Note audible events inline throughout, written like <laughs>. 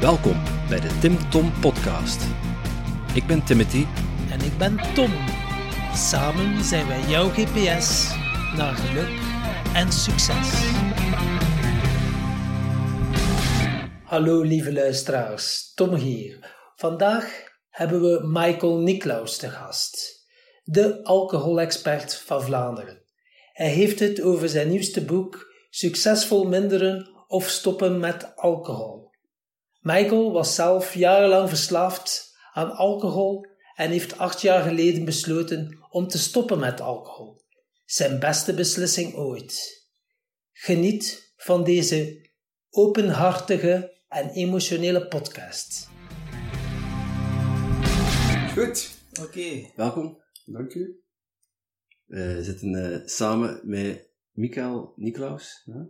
Welkom bij de Tim Tom Podcast. Ik ben Timothy. En ik ben Tom. Samen zijn wij jouw GPS naar geluk en succes. Hallo lieve luisteraars, Tom hier. Vandaag hebben we Michael Niklaus te gast, de alcoholexpert van Vlaanderen. Hij heeft het over zijn nieuwste boek Succesvol minderen of stoppen met alcohol. Michael was zelf jarenlang verslaafd aan alcohol en heeft acht jaar geleden besloten om te stoppen met alcohol. Zijn beste beslissing ooit. Geniet van deze openhartige en emotionele podcast. Goed. Oké. Welkom. Dank u. We zitten uh, samen met Mikael Niklaus. Ja.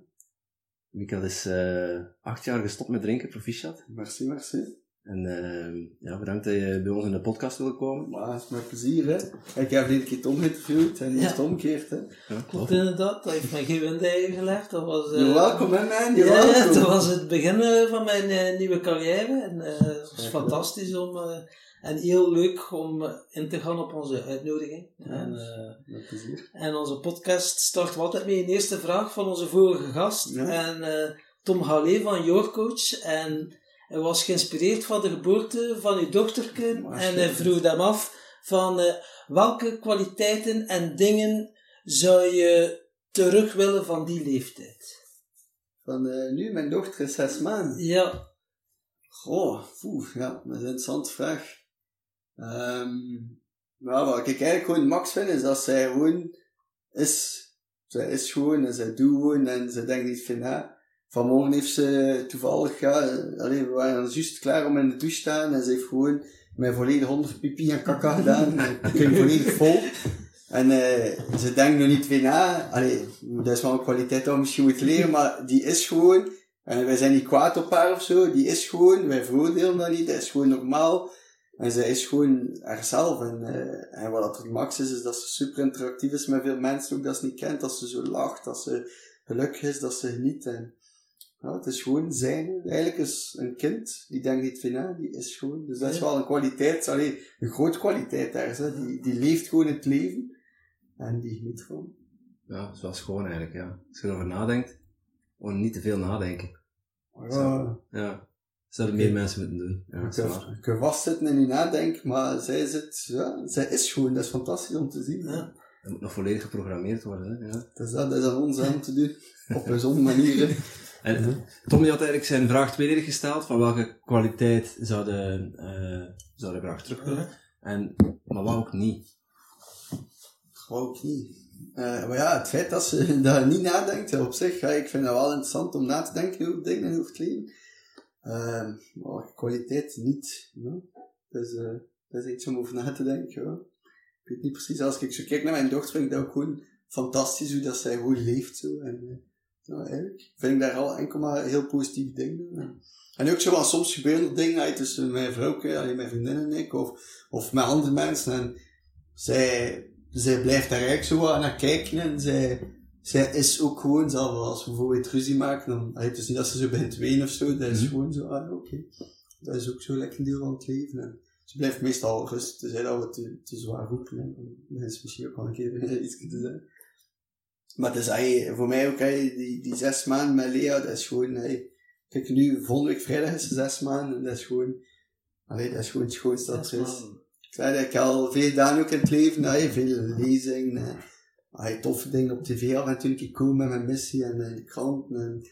Mikael is uh, acht jaar gestopt met drinken, proficiat. Merci, merci. En uh, ja, bedankt dat je bij ons in de podcast wil komen. Maar het is met plezier, hè. Ik heb dit keer Tom geïnterviewd en die Ja. omgekeerd, hè. Klopt Ja, klopt. inderdaad, dat heeft mij geen windeigen gelegd. Dat was, eh, welcome, hè, man. Ja, ja, welcome. dat was het begin eh, van mijn eh, nieuwe carrière. En eh, het was Ja, fantastisch om, eh, en heel leuk om eh, in te gaan op onze uitnodiging. Ja. En, eh, Met plezier. en onze podcast start altijd met een eerste vraag van onze vorige gast. Ja. En eh, Tom Halle van Your Coach. En hij was geïnspireerd van de geboorte van uw dochterke. En hij vroeg hem af van eh, welke kwaliteiten en dingen zou je terug willen van die leeftijd? Van eh, nu, mijn dochter is zes maanden. Ja, Goh, poeh, ja, dat is een interessante vraag. Ehm maar wat ik eigenlijk gewoon max vind, is dat zij gewoon is. Zij is gewoon en zij doet gewoon en ze denkt niet van, ja. Vanmorgen heeft ze toevallig, ja, eh, allee, we waren juist klaar om in de douche te staan en ze heeft gewoon mijn volledig honderd pipi en kaka gedaan. <laughs> Ik ging volledig vol. En eh, ze denkt nog niet van, ja, allee, dat is wel een kwaliteit dat we misschien moeten leren, maar die is gewoon, en wij zijn niet kwaad op haar of zo, die is gewoon, wij veroordelen dat niet, dat is gewoon normaal. En zij is gewoon haarzelf. En, eh, en wat dat het max is, is dat ze super interactief is met veel mensen, ook dat ze niet kent, dat ze zo lacht, dat ze gelukkig is, dat ze geniet. En, ja, het is gewoon zijn. Eigenlijk is een kind, die denkt niet van, ja, die is gewoon. Dus dat is wel een kwaliteit, allee, een grote kwaliteit daar. Hè. Die, die leeft gewoon het leven. En die geniet ervan. Ja, dat is wel schoon eigenlijk, ja. Als je erover nadenkt, gewoon niet te veel nadenken. Ja, Ja. Zouden meer mensen moeten doen. Ja, dat je kunt vastzitten en je nadenken, maar zij zit, ja, zij is gewoon, dat is fantastisch om te zien. Ja. Dat moet nog volledig geprogrammeerd worden, hè. Ja. Dus dat is aan ons aan te doen. Op een zo'n manier. hè. <laughs> En Tom had eigenlijk zijn vraag tweeledig gesteld, van welke kwaliteit zouden, eh zouden graag terug willen. En, maar wat ook niet. Gewoon ook niet. Eh, maar ja, het feit dat ze <laughs> daar niet nadenkt, op zich, ja, ik vind het wel interessant om na te denken over dingen en over het leven. Eh, maar kwaliteit niet. Ja. Dus, eh, dat is iets om over na te denken. Ik weet niet precies, als ik zo kijk naar mijn dochter, vind ik dat ook gewoon fantastisch hoe dat zij gewoon leeft. Zo. En, eh, vind ik daar al enkel maar heel positieve dingen. En ook zo, want soms gebeuren er dingen tussen mijn vrouw, mijn vriendin en ik, of, of met andere mensen. En zij, zij blijft daar eigenlijk zo aan naar kijken en zij, zij is ook gewoon, zelf als we bijvoorbeeld ruzie maken, dan, het is niet dat ze zo begint te wenen of zo, dat is Mhm. gewoon zo, ah, oké. Dat is ook zo lekker een deel van het leven. En ze blijft meestal rustig, tenzij dat we te, te zwaar roepen. En dan mensen misschien ook wel een keer <laughs> iets te zeggen. Maar het is voor mij ook, die, die zes maanden met Lea, dat is gewoon, kijk nu, volgende week vrijdag is ze zes maanden, en dat is gewoon, allee, dat is gewoon het schoonste dat er is. Ik zei dat ik al veel gedaan ook in het leven, veel lezingen, ey, toffe dingen op tv af en toe een keer komen met mijn missie en eh, de kranten en,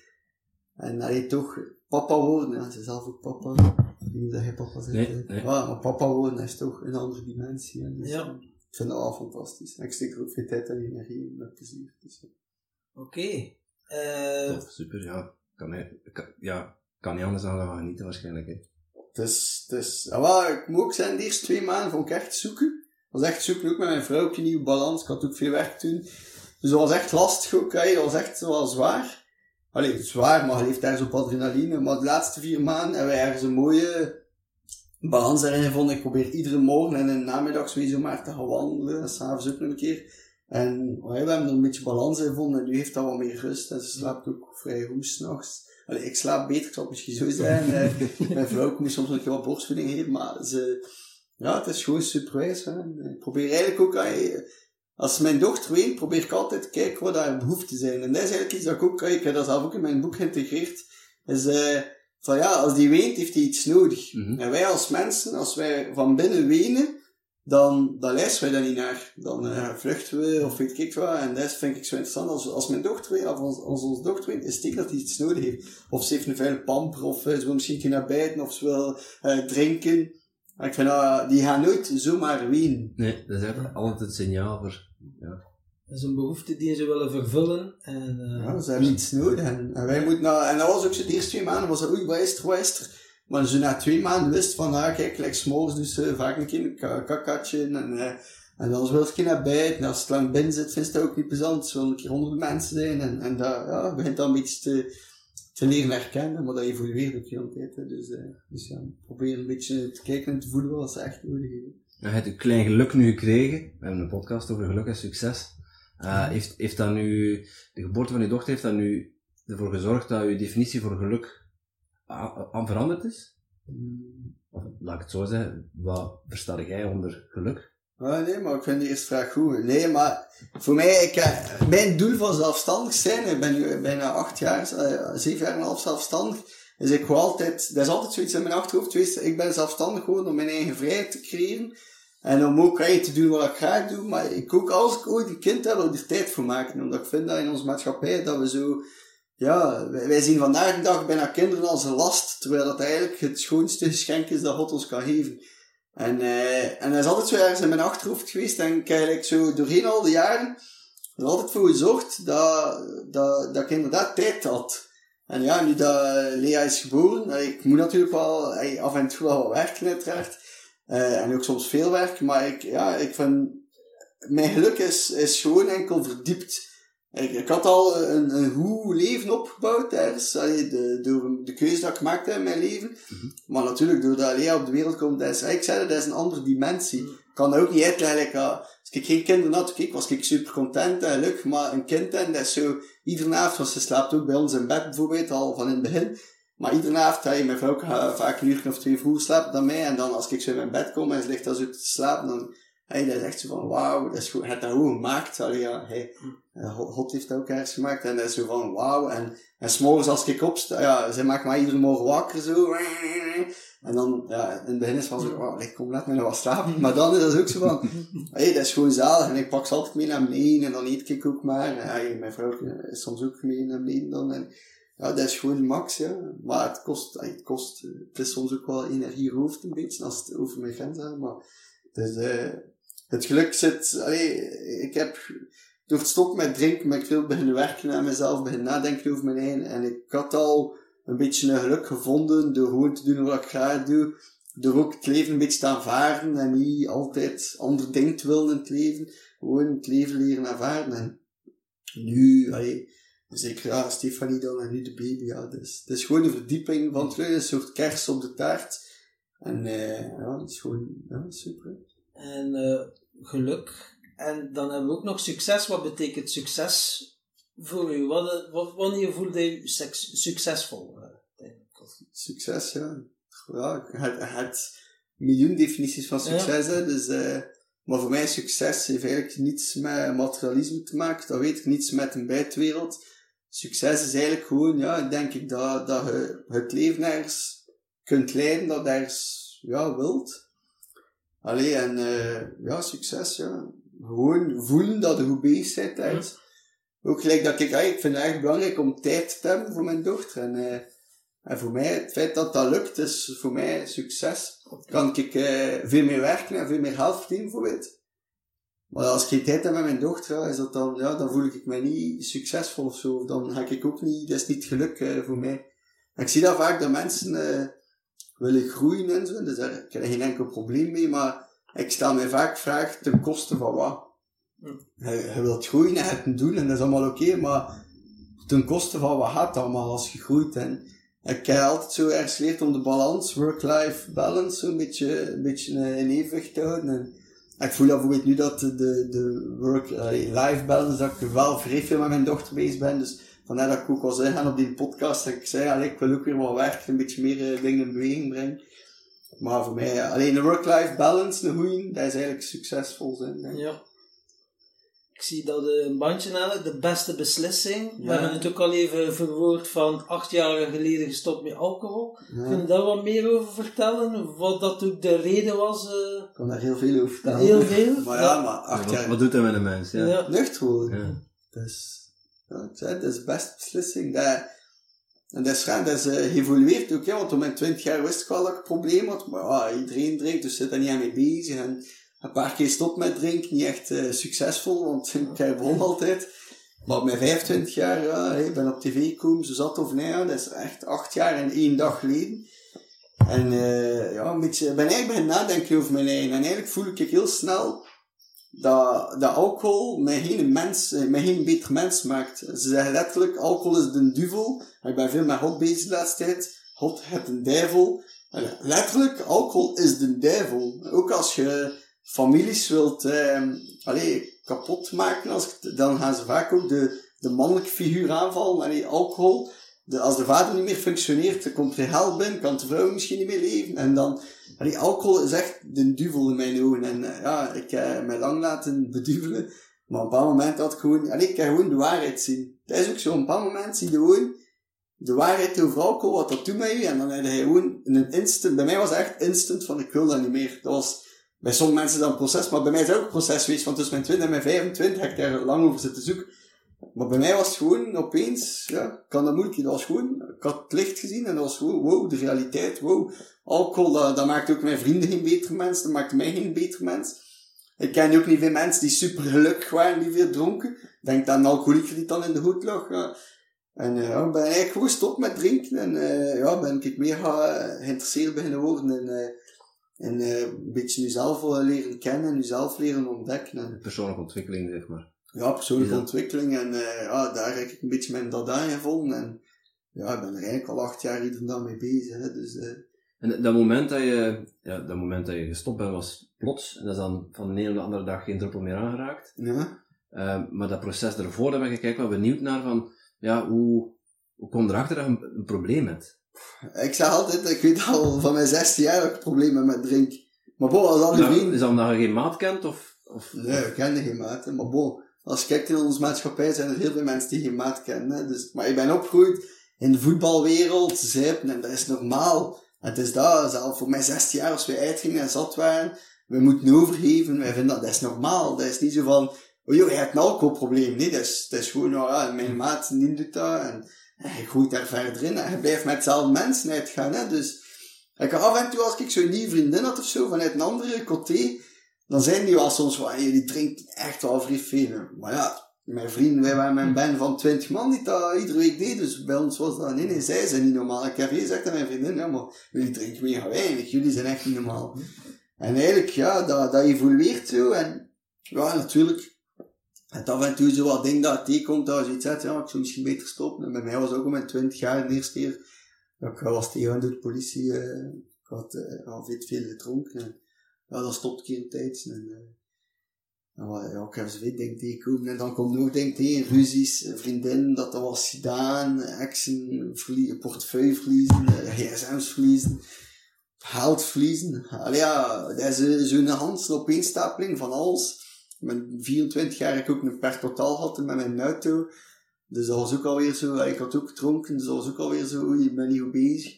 en ey, toch papa worden, ja, ze is zelf ook papa. Ik weet niet dat jij papa zegt. Nee, hè. nee. Ja, maar papa worden is toch een andere dimensie. En dus, Ja. Ik vind dat wel fantastisch. En ik steek er ook veel tijd en energie in met plezier. Dus. Oké. Eh, Tof, super, ja. Kan, hij- kan, ja, kan niet anders dan gaan genieten waarschijnlijk, hè. Dus, dus, wel, ik moet ook zeggen, de eerste twee maanden vond ik echt zoeken. Was echt zoeken, ook met mijn vrouw, ook een nieuwe balans. Ik had ook veel werk te doen. Dus dat was echt lastig ook, hè. dat was echt wel zwaar. Allee, zwaar, maar je leeft ergens op adrenaline. Maar de laatste vier maanden hebben wij ergens een mooie balans erin gevonden. Ik probeer iedere morgen en in de namiddag sowieso maar te gaan wandelen. En s'avonds ook nog een keer. En oh we hebben er een beetje balans in gevonden. En nu heeft dat wat meer rust. En ze slaapt ook vrij goed s'nachts. allee, ik slaap beter, ik zal het misschien zo zijn. Uh, <laughs> mijn vrouw moet soms nog een keer wat borstvoeding geven, maar ze, ja, het is gewoon superwijs. Hè. Ik probeer eigenlijk ook, als mijn dochter weent, probeer ik altijd te kijken wat haar behoeften zijn. En dat is eigenlijk iets dat ik ook, ik heb dat zelf ook in mijn boek geïntegreerd, is uh, van ja, als die weent, heeft hij iets nodig. Mhm. En wij als mensen, als wij van binnen wenen, dan, dan luisteren wij daar niet naar. Dan uh, vluchten we, of weet ik wat. En dat vind ik zo interessant. Als, als mijn dochter weet, of als, als onze dochter weet, is het dat hij iets nodig heeft. Of ze heeft een vuile pamper, of uh, ze wil misschien een naar buiten, of ze wil drinken. Maar ik vind dat, die gaan nooit zomaar wenen. Nee, dat is altijd het signaal voor, ja. Dat is een behoefte die ze willen vervullen. En, uh, ja, ze hebben iets nodig. En, en wij moeten nou, en dat was ook zo de eerste twee maanden, was dat, oei, wat is er, wat is er? Maar ze na twee maanden wist van, ah, kijk, like s'morgens dus uh, vaak een keer een kakatje en, uh, en dan wil ze naar buiten. En als het lang binnen zit, vindt ze dat ook niet plezant. Ze wil een keer honderden mensen zijn en, en dat, ja, begint dan een beetje te, te leren herkennen, maar dat evolueert ook heel de tijd. Dus, uh, dus ja, probeer een beetje te kijken en te voelen wat ze echt nodig hebben. Je hebt een klein geluk nu gekregen. We hebben een podcast over geluk en succes. Uh, heeft, heeft dat nu, de geboorte van je dochter heeft dat nu ervoor gezorgd dat je definitie voor geluk aan veranderd is? Of laat ik het zo zeggen, wat versta jij onder geluk? Ah, nee, maar ik vind die eerste vraag goed. Nee, maar voor mij, ik, uh, mijn doel van zelfstandig zijn, ik ben nu bijna acht jaar, uh, zeven jaar en een half zelfstandig, is ik wil altijd, dat is altijd zoiets in mijn achterhoofd geweest, ik ben zelfstandig gewoon om mijn eigen vrijheid te creëren. En om ook te doen wat ik graag doe, maar ik ook als ik ooit een kind heb, er tijd voor maken. Omdat ik vind dat in onze maatschappij, dat we zo, ja, wij zien vandaag de dag bijna kinderen als een last, terwijl dat eigenlijk het schoonste geschenk is dat God ons kan geven. En, uh, en dat is altijd zo ergens in mijn achterhoofd geweest, en ik zo doorheen al die jaren er altijd voor gezorgd dat, dat, dat ik inderdaad tijd had. En ja, nu dat Lea is geboren, ik moet natuurlijk wel af en toe wel werken uiteraard. Uh, en ook soms veel werk, maar ik, ja, ik vind, mijn geluk is, is gewoon enkel verdiept. Ik, ik had al een, een goed leven opgebouwd tijdens, allee, de, door de keuze dat ik maakte in mijn leven. Mhm. Maar natuurlijk, doordat Lea op de wereld komt, dat is, ik zei dat is een andere dimensie. Ik kan dat ook niet uitleggen. Uh, als ik geen kinderen had, kijk, was ik super content en leuk, maar een kind en dat is zo, iedere avond, want ze slaapt ook bij ons in bed bijvoorbeeld, al van in het begin. Maar iedere avond, hey, mijn vrouw gaat vaak een uur of twee vroeger slapen dan mij. En dan als ik zo in mijn bed kom en ze ligt daar zo te slapen, dan, hey, dat is echt zo van, wauw, dat is goed, het dat goed gemaakt. Allee, ja, hey, God heeft ook ergens gemaakt. En dat is zo van, wauw. En, en s'morgens als ik opsta, ja, ze maakt mij iedere morgen wakker zo. En dan, ja, in het begin is van zo, oh, ik kom net met wat slapen. Maar dan is dat ook zo van, hey, dat is gewoon zalig. En ik pak ze altijd mee naar beneden en dan eet ik ook maar. En hey, mijn vrouw is soms ook mee naar beneden dan. En, ja, dat is gewoon max, ja. Maar het kost, het kost, het is soms ook wel energiehoofd een beetje, als het over mijn grens gaat. Maar, het geluk zit, ik heb, door het stoppen met drinken, ben ik veel beginnen werken aan mezelf, beginnen nadenken over mijn eigen. En ik had al een beetje een geluk gevonden door gewoon te doen wat ik graag doe. Door ook het leven een beetje te aanvaarden en niet altijd ander dingen te willen in het leven. Gewoon het leven leren aanvaarden. En nu, allee, Zeker, ja, Stefanie dan en nu de baby, ja. Dus, het is gewoon een verdieping van geluk, een soort kers op de taart. En uh, ja, dat is gewoon, ja, super. En uh, geluk. En dan hebben we ook nog succes. Wat betekent succes voor u? Wat, wat, wanneer voelde je succesvol? Uh, succes, ja. Ja, het, het miljoen definities van succes, ja. hè. Dus, maar voor mij succes heeft eigenlijk niets met materialisme te maken. Dat weet ik, niets met een buitenwereld succes is eigenlijk gewoon, ja, denk ik, dat, dat je het leven ergens kunt leiden dat ergens, ja, wilt. Allee, en, uh, ja, succes, ja. Gewoon voelen dat je goed bezig bent ergens. Ook gelijk dat ik, ik vind het echt belangrijk om tijd te hebben voor mijn dochter. En, uh, en voor mij, het feit dat dat lukt, is voor mij succes. Kan ik uh, veel meer werken en veel meer geld verdienen, bijvoorbeeld. Maar als ik geen tijd heb met mijn dochter, is dat dan, ja, dan voel ik me niet succesvol of zo. Dan ga ik ook niet, dat is niet geluk uh, voor mij. En ik zie dat vaak dat mensen willen groeien en zo. Dus daar ik heb geen enkel probleem mee, maar ik stel mij vaak vraag ten koste van wat. Je, je wilt groeien, je hebt een doel en dat is allemaal oké, okay, maar ten koste van wat gaat allemaal als je groeit. En ik heb altijd zo ergens geleerd om de balans, work-life balance, een beetje, een beetje in evenwicht te houden. En, ik voel bijvoorbeeld nu dat de, de work-life balance, dat ik wel vrij veel met mijn dochter bezig ben. Dus Vandaar dat ik ook al zeggen op die podcast, ik zei, ik wil ook weer wat werken, een beetje meer uh, dingen in beweging brengen. Maar voor mij, alleen de work-life balance, een goeie, dat is eigenlijk succesvol zijn. Denk. Ja. Ik zie dat een bandje eigenlijk de beste beslissing. We hebben het ook al even verwoord van acht jaar geleden gestopt met alcohol. Ja. Kun je daar wat meer over vertellen? Wat dat ook de reden was? Uh... Ik kan daar heel veel over vertellen. Heel veel? <laughs> maar ja, maar acht jaar... Wat, doet dat met een mens? Ja. worden. Ja. Dus, ik dat is de beste beslissing. Dat, en dat is dat is uh, ook, ja, want op mijn 20 jaar wist ik wel dat ik probleem maar ja, iedereen drinkt, dus zit daar niet aan mee bezig. En een paar keer stop met drinken, niet echt uh, succesvol, want <laughs> ik begon altijd. Maar op mijn 25 jaar, ja, ik ben op tv gekomen, zo zat of nee, dat is echt acht jaar en één dag geleden. En uh, ja, een beetje, ben eigenlijk beginnen nadenken over mijn eigen. En eigenlijk voel ik heel snel dat, alcohol mij geen mens, mij geen beter mens maakt. Ze zeggen letterlijk, alcohol is de duivel. Ik ben veel met God bezig de laatste tijd. God het een duivel. Letterlijk, alcohol is de duivel. Ook als je families wilt eh, allee, kapot maken, als, dan gaan ze vaak ook de, de mannelijke figuur aanvallen. Allee, alcohol, de, als de vader niet meer functioneert, dan komt er hel binnen, kan de vrouw misschien niet meer leven. En dan, allee, alcohol is echt de duivel in mijn ogen. En uh, ja, ik heb uh, mij lang laten beduvelen. Maar op een bepaald moment had ik gewoon, allee, ik kan gewoon de waarheid zien. Dat is ook zo, op een bepaald moment zie je gewoon de waarheid over alcohol, wat dat doet met je. En dan heb je gewoon een instant, bij mij was het echt instant van ik wil dat niet meer. Dat was, bij sommige mensen dan een proces, maar bij mij is het ook een proces geweest, want tussen mijn 20 en mijn 25 heb ik daar lang over zitten zoeken. Maar bij mij was het gewoon opeens, ja, kan dat moeilijk, dat was gewoon, ik had het licht gezien en dat was gewoon, wow, de realiteit, wow. Alcohol, dat, maakt ook mijn vrienden geen beter mens, dat maakt mij geen beter mens. Ik ken ook niet veel mensen die super gelukkig waren, die veel dronken. Denk aan een alcoholieker die dan in de hoed lag. En uh, ja, ben eigenlijk gewoon stop met drinken en uh, ja, ben ik meer geïnteresseerd beginnen worden en uh, een beetje jezelf leren kennen en jezelf leren ontdekken. En, persoonlijke ontwikkeling, zeg maar. Ja, persoonlijke ontwikkeling. En uh, ja, daar heb ik een beetje mijn dada gevonden. En ja, ik ben er eigenlijk al acht jaar iedere dag mee bezig. Hè, dus, uh, en dat moment dat je, ja, dat moment dat je gestopt bent was plots. En dat is dan van de ene op de andere dag geen druppel meer aangeraakt. Ja. Uh, maar dat proces ervoor, daar ben ik wel benieuwd naar van, ja, hoe, hoe kom je erachter dat je een, een probleem hebt? Ik zeg altijd, ik weet al van mijn 16 jaar dat ik problemen met drinken. Maar bo, als al die nou, vrienden... Is dat omdat je geen maat kent? Of, of... Nee, ik ken geen maat. Hè. Maar bo, als je kijkt in onze maatschappij zijn er heel veel mensen die geen maat kennen. Dus, maar ik ben opgegroeid in de voetbalwereld, zuipen, en dat is normaal. Het is dat, zelf voor mij 16 jaar als we uitgingen en zat waren, we moeten overgeven, wij vinden dat, dat is normaal. Dat is niet zo van, oh joh, je hebt een alcoholprobleem. Nee, dat is, dat is gewoon, ja, mijn maat, die doet dat, en en je groeit daar verder in en je blijft met hetzelfde mensen uitgaan. Hè? Dus ik af en toe als ik zo'n nieuwe vriendin had of zo, vanuit een andere coté, dan zijn die wel soms van, die drinkt echt wel vrij veel. Maar ja, mijn vrienden, wij waren mijn band van 20 man die dat iedere week deden, dus bij ons was dat, nee, nee, zij zijn niet normaal. Ik heb gezegd aan mijn vriendin, ja, maar jullie drinken mega weinig, jullie zijn echt niet normaal. En eigenlijk, ja, dat, dat evolueert zo en, ja, natuurlijk, en af en toe zo wat ding dat tegenkomt, dat je iets zegt, ja, ik zou misschien beter stoppen. En bij mij was ook al mijn 20 jaar de eerste keer, dat ik was tegen door de politie, uh, ik had uh, al veel, veel gedronken. En, ja, dat stopt keer een tijdje. En, uh, ja, ik heb veel dingen tegenkomen. En dan komt nog dingen tegen, ruzies, vriendin, dat dat was gedaan, verlie portefeuille verliezen, gsm's verliezen, geld verliezen. Allee, ja, dat is zo'n handslopeenstapeling van alles mijn 24 jaar heb ik ook een per totaal gehad met mijn auto. Dus dat was ook alweer zo, ik had ook gedronken, dus dat was ook alweer zo, oei, ik ben niet goed bezig.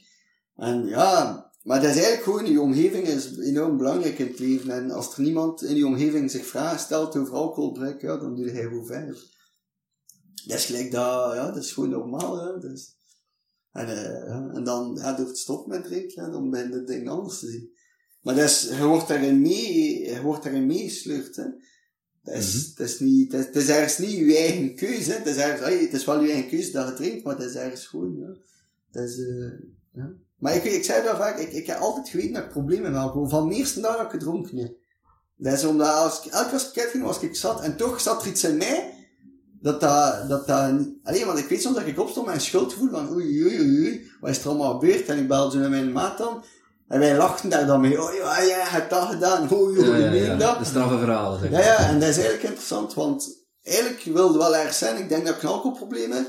En ja, maar dat is eigenlijk gewoon, je omgeving is enorm belangrijk in het leven. En als er niemand in je omgeving zich vragen stelt over alcoholgebruik, ja, dan doe hij gewoon verder. Dat is gelijk dat, ja, dat is gewoon normaal, ja. Dus, en, uh, ja, en dan, ja, door het stoppen met drinken, ja, dan ben je het ding anders te zien. Maar dat is, je wordt daarin mee, je wordt daarin meegesleurd, hè. Het is, mm -hmm. is, niet, het is, ergens niet je eigen keuze. Hè. Het, is ergens, het is wel je eigen keuze dat je drinkt, maar het is ergens gewoon. Ja. Het is, uh, ja. Maar ik, ik zei dat vaak, ik, ik heb altijd geweten dat ik problemen heb alcohol. Van de eerste dag dat ik gedronken heb. Dat is omdat als ik, elke keer als ik was ik zat, en toch zat er iets in mij, dat dat, dat, dat alleen, want ik weet soms dat ik opstond met een schuldgevoel van oei, oei, oei, wat is er allemaal gebeurd? En ik belde naar mijn maat dan, en wij lachten daar dan mee. Oh ja, jij hebt dat gedaan. Ja, ja, ja. dat. De straffe. Zeg ja, ja, en dat is eigenlijk interessant, want eigenlijk wilde wel erg zijn. Ik denk dat ik een alcoholprobleem heb.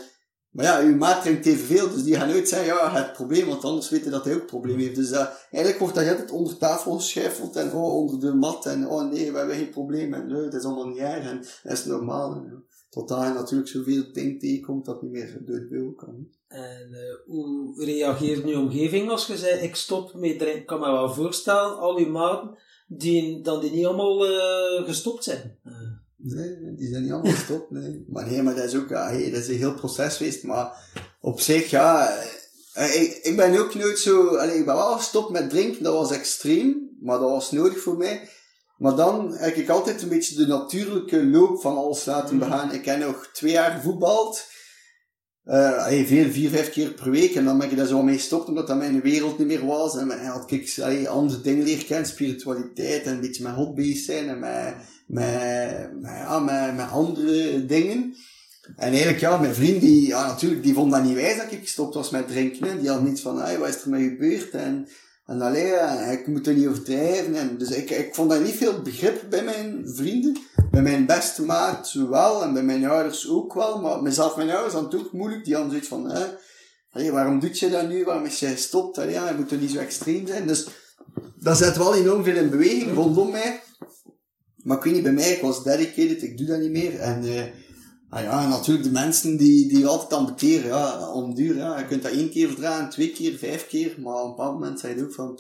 Maar ja, uw maat drinkt evenveel, dus die gaan nooit zeggen, ja, het probleem, want anders weten dat hij ook probleem heeft. Dus uh, eigenlijk wordt dat altijd onder tafel geschuifeld en oh, onder de mat en oh nee, we hebben geen probleem en nee, dat is allemaal niet erg en dat is normaal. En, tot daar natuurlijk zoveel dingen tegenkomt dat niet meer door het wil kan. En uh, hoe reageert nu omgeving als je zei, ik stop met drinken? Ik kan me wel voorstellen, al uw maten, die dan die niet allemaal gestopt zijn. Nee, die zijn niet allemaal gestopt, nee. Maar nee, maar dat is ook, ja, hey, dat is een heel proces geweest, maar op zich, ja, ik, ik ben ook nooit zo, allee, ik ben wel gestopt met drinken, dat was extreem, maar dat was nodig voor mij. Maar dan heb ik altijd een beetje de natuurlijke loop van alles laten mm. begaan. Ik heb nog twee jaar gevoetbald. Uh, veel, vier, vijf keer per week. En dan ben ik daar zo mee gestopt, omdat dat mijn wereld niet meer was. En dan had ik allee, andere dingen leren kennen, spiritualiteit en een beetje met hobby's zijn en met, met, ja, met, met andere dingen. En eigenlijk, ja, mijn vriend, die, ja, natuurlijk, die vond dat niet wijs dat ik gestopt was met drinken. Die had niets van, hey, wat is er mee gebeurd? En, en alleen, ik moet er niet overdrijven. En dus ik, ik vond daar niet veel begrip bij mijn vrienden. Bij mijn beste maat wel, en bij mijn ouders ook wel. Maar mezelf, mijn ouders, dan toch moeilijk. Die hadden zoiets van, hè, waarom doet je dat nu? Waarom is jij gestopt? Allee, ja, je moet er niet zo extreem zijn. Dus dat zet wel enorm veel in beweging rondom mij. Maar ik weet niet, bij mij, ik was dedicated, ik doe dat niet meer. En, uh, Ah ja, natuurlijk de mensen die, die altijd ambeteren, ja, om duur, ja. Je kunt dat één keer verdragen, twee keer, vijf keer, maar op een bepaald moment zei je ook van,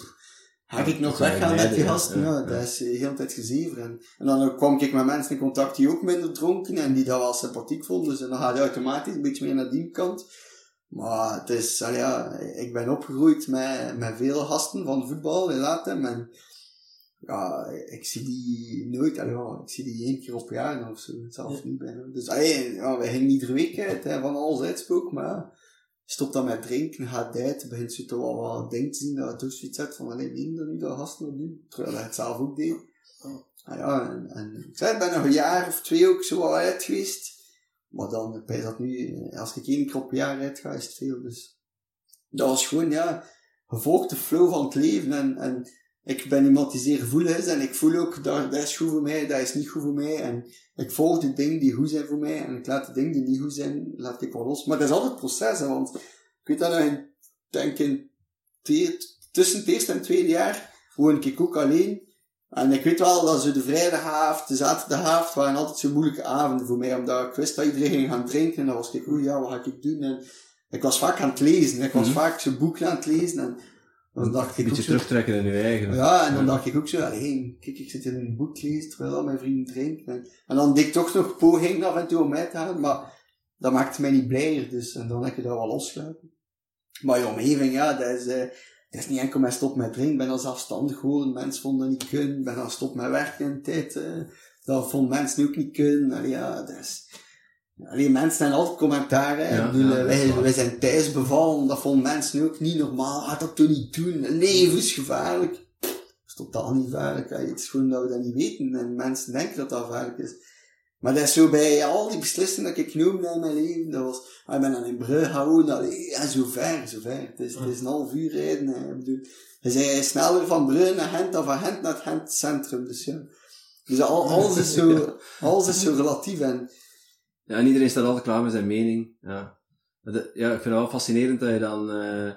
ga ik nog weggaan met die gasten? Ja, dat is heel hele tijd gezever. En, en dan kwam ik met mensen in contact die ook minder dronken en die dat wel sympathiek vonden, dus dan ga je automatisch een beetje meer naar die kant. Maar het is, ja, ik ben opgegroeid met, met veel gasten van voetbal in Latem en ja, ik zie die nooit, ja, ik zie die één keer op jaar of zo, zelfs niet bijna. Dus ja, wij gingen iedere week uit, hè, van alles uitspook, maar stop dan met drinken, gaat uit, begint zo toch wel wat dingen te zien dat het ook zoiets hebt van, alleen meen dat nu dat gasten dat doen, terwijl hij het zelf ook deed. Ah, ja, en, en ik zei, ik ben nog een jaar of twee ook zo al uit geweest, maar dan, bij dat nu, als ik één keer op jaar uit ga, is het veel, dus. Dat was gewoon, ja, gevolgd de flow van het leven en, en ik ben iemand die zeer gevoelig is en ik voel ook dat, dat is goed voor mij, dat is niet goed voor mij. En ik volg de dingen die goed zijn voor mij en ik laat de dingen die niet goed zijn, laat ik wel los. Maar dat is altijd het proces, hè, want ik weet dat nog in, denk in, tussen het eerste en het tweede jaar woon ik ook alleen. En ik weet wel dat ze de vrijdagavond, de zaterdagavond waren altijd zo moeilijke avonden voor mij, omdat ik wist dat iedereen ging gaan drinken. En dan was ik, oeh ja, wat ga ik doen? En ik was vaak aan het lezen. Ik was mm -hmm. vaak zo'n boek aan het lezen. En dan dacht een beetje terugtrekken in je eigen. Ja, en dan dacht ik ook zo, alleen, kijk, ik zit in een boek lezen terwijl mijn vrienden drinken. En, en dan deed ik toch nog poging af en toe om mij te gaan, maar dat maakte mij niet blijer, dus en dan heb je dat wel losgelaten. Maar je omgeving, ja, dat is, uh, dat is niet enkel met stop met drinken, ik ben al zelfstandig geworden, mensen vonden dat niet kunnen, ben al stop met werken in tijd, uh, dat vonden mensen ook niet kunnen, Allee, ja, dat is, Alleen mensen zijn altijd commentaren. Ja, bedoel, ja, wij, wij zijn thuis bevallen, dat vonden mensen ook niet normaal. Ga dat toch niet doen? Levensgevaarlijk. Dat is totaal niet gevaarlijk. Het is gewoon dat we dat niet weten en mensen denken dat dat gevaarlijk is. Maar dat is zo bij al die beslissingen dat ik genoemd in mijn leven. Dat was, ah, ik ben dan in Brugge gewoon, ja, zo ver, zo ver. Het is, het is een half uur rijden. Hè. Ik bedoel, zei sneller van Brugge naar Gent dan van Gent naar het Gent centrum. Dus ja. Dus al, alles is zo, <laughs> alles is zo relatief en, ja, en iedereen staat altijd klaar met zijn mening. Ja. ja, ik vind het wel fascinerend dat je dan uh,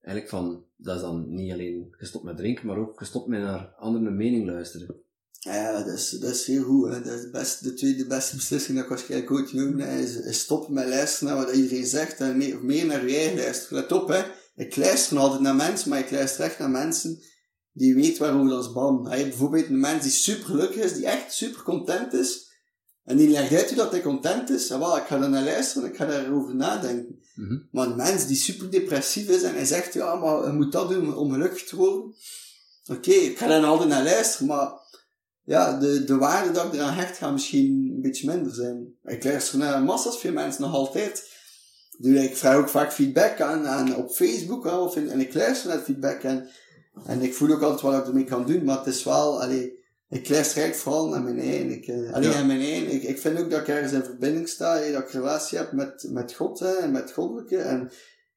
eigenlijk van, dat is dan niet alleen gestopt met drinken, maar ook gestopt met naar andere mening luisteren. Ja, dat is, dat is heel goed. Hè. Dat is best, de tweede beste beslissing dat ik waarschijnlijk ooit genoemd is, is stoppen met luisteren naar wat iedereen zegt en meer, meer naar je eigen luisteren. Let op, hè. Ik luister altijd naar mensen, maar ik luister echt naar mensen die weten waarover ons band. Bijvoorbeeld een mens die super gelukkig is, die echt super content is, en die legt uit dat hij content is. En wel, ik ga er naar luisteren, ik ga daarover nadenken. Mm Maar een mens die super depressief is en hij zegt, ja, maar je moet dat doen om gelukkig te worden. Oké, ik ga daar altijd naar luisteren, maar ja, de, de waarde dat ik eraan hecht gaat misschien een beetje minder zijn. Ik luister naar massas veel mensen nog altijd. Dus ik vraag ook vaak feedback aan, aan op Facebook of in, en ik luister naar feedback en, en ik voel ook altijd wat ik ermee kan doen, maar het is wel, allee, ik luister eigenlijk vooral naar mijn eigen. Ik, uh, alleen ja. mijn eigen. Ik, ik vind ook dat ik ergens in verbinding sta, dat ik relatie heb met, met God hè, en met goddelijke. En,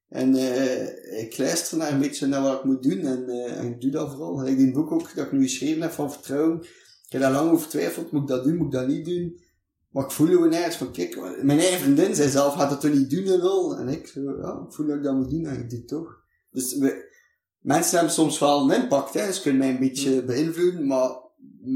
en uh, ik luister naar een beetje naar wat ik moet doen en, uh, en ik doe dat vooral. Ik die boek ook dat ik nu geschreven heb van vertrouwen. Ik heb daar lang over twijfeld, moet ik dat doen, moet ik dat niet doen? Maar ik voel gewoon ergens van, kijk, mijn eigen vriendin zei zelf, gaat dat toch niet doen en al? En ik, ja, ik voel dat ik dat moet doen en ik doe het toch. Dus we, mensen hebben soms wel een impact, hè. Ze kunnen mij een beetje beïnvloeden, maar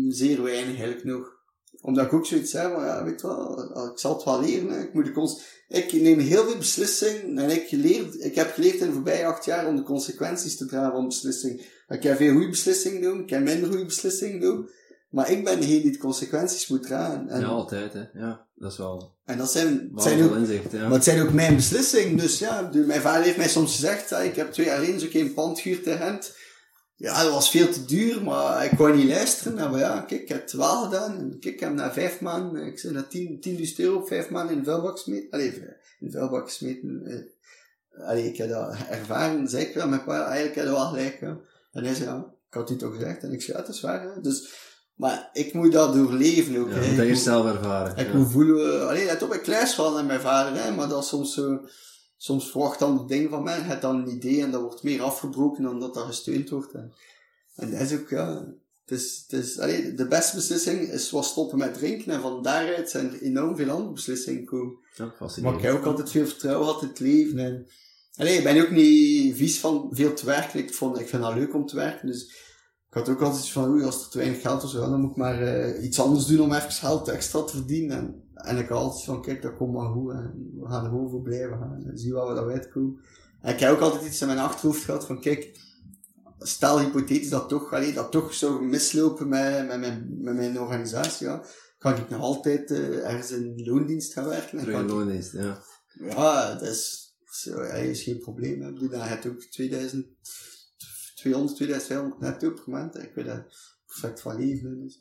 zeer weinig eigenlijk nog. Omdat ik ook zoiets zeg, maar ja, weet je wel, ik zal het wel leren, hè. Ik moet de cons ik neem heel veel beslissingen en ik, geleerd, ik heb geleerd in de voorbije acht jaar om de consequenties te dragen van beslissingen. Ik heb veel goede beslissingen doen, ik heb minder goede beslissingen doen. Maar ik ben degene die de consequenties moet dragen. En, ja, altijd, hè. Ja, dat is wel... En dat zijn, zijn ook, inzicht, ja. maar het zijn ook mijn beslissingen. Dus ja, mijn vader heeft mij soms gezegd, ik heb twee jaar geleden zo'n pand gehuurd in Gent. Ja, dat was veel te duur, maar ik kon niet luisteren. Maar ja, kijk, ik heb het wel gedaan. En kijk, ik heb na vijf maanden, ik zei dat 10, 10.000 euro op vijf maanden in de vuilbak gesmeten. Allee, in de vuilbak gesmeten. Eh, allee, ik heb dat ervaren, zei ik wel met pa, eigenlijk heb je wel gelijk. Hè. En hij zei, ja, ik had u toch gezegd? En ik zei, ja, dat is waar. Hè. Dus, maar ik moet dat doorleven ook. Ja, hè. dat je zelf ervaren. Ik ja. moet voelen, allee, let op, ik wel naar mijn vader, hè, maar dat is soms zo soms verwacht dan het ding van mij, het dan een idee en dat wordt meer afgebroken dan dat dat gesteund wordt. En, en dat is ook, ja, het is, het is, allee, de beste beslissing is wat stoppen met drinken en van daaruit zijn er enorm veel andere beslissingen gekomen. Ja, maar ik heb ook altijd veel vertrouwen gehad in het leven en, allee, ik ben ook niet vies van veel te werken. Ik, vond, ik vind het leuk om te werken, dus ik had ook altijd van, oei, als er te weinig geld was, dan moet ik maar uh, iets anders doen om even geld extra te verdienen. En, en ik had altijd van, kijk, dat komt maar goed. En we gaan er gewoon voor blijven gaan. En zie wat we dat uitkomen. En ik heb ook altijd iets in mijn achterhoofd gehad van, kijk, stel hypothetisch dat toch, allee, dat toch zou mislopen met, met, mijn, met mijn organisatie, ja, kan ik nog altijd uh, ergens in loondienst gaan werken. Terug in loondienst, ja. Ja, dat is, zo, ja, is geen probleem. Hè. Dan heb je ook 2000, 200, 2500 netto per maand. Ik weet dat perfect van leven. Dus.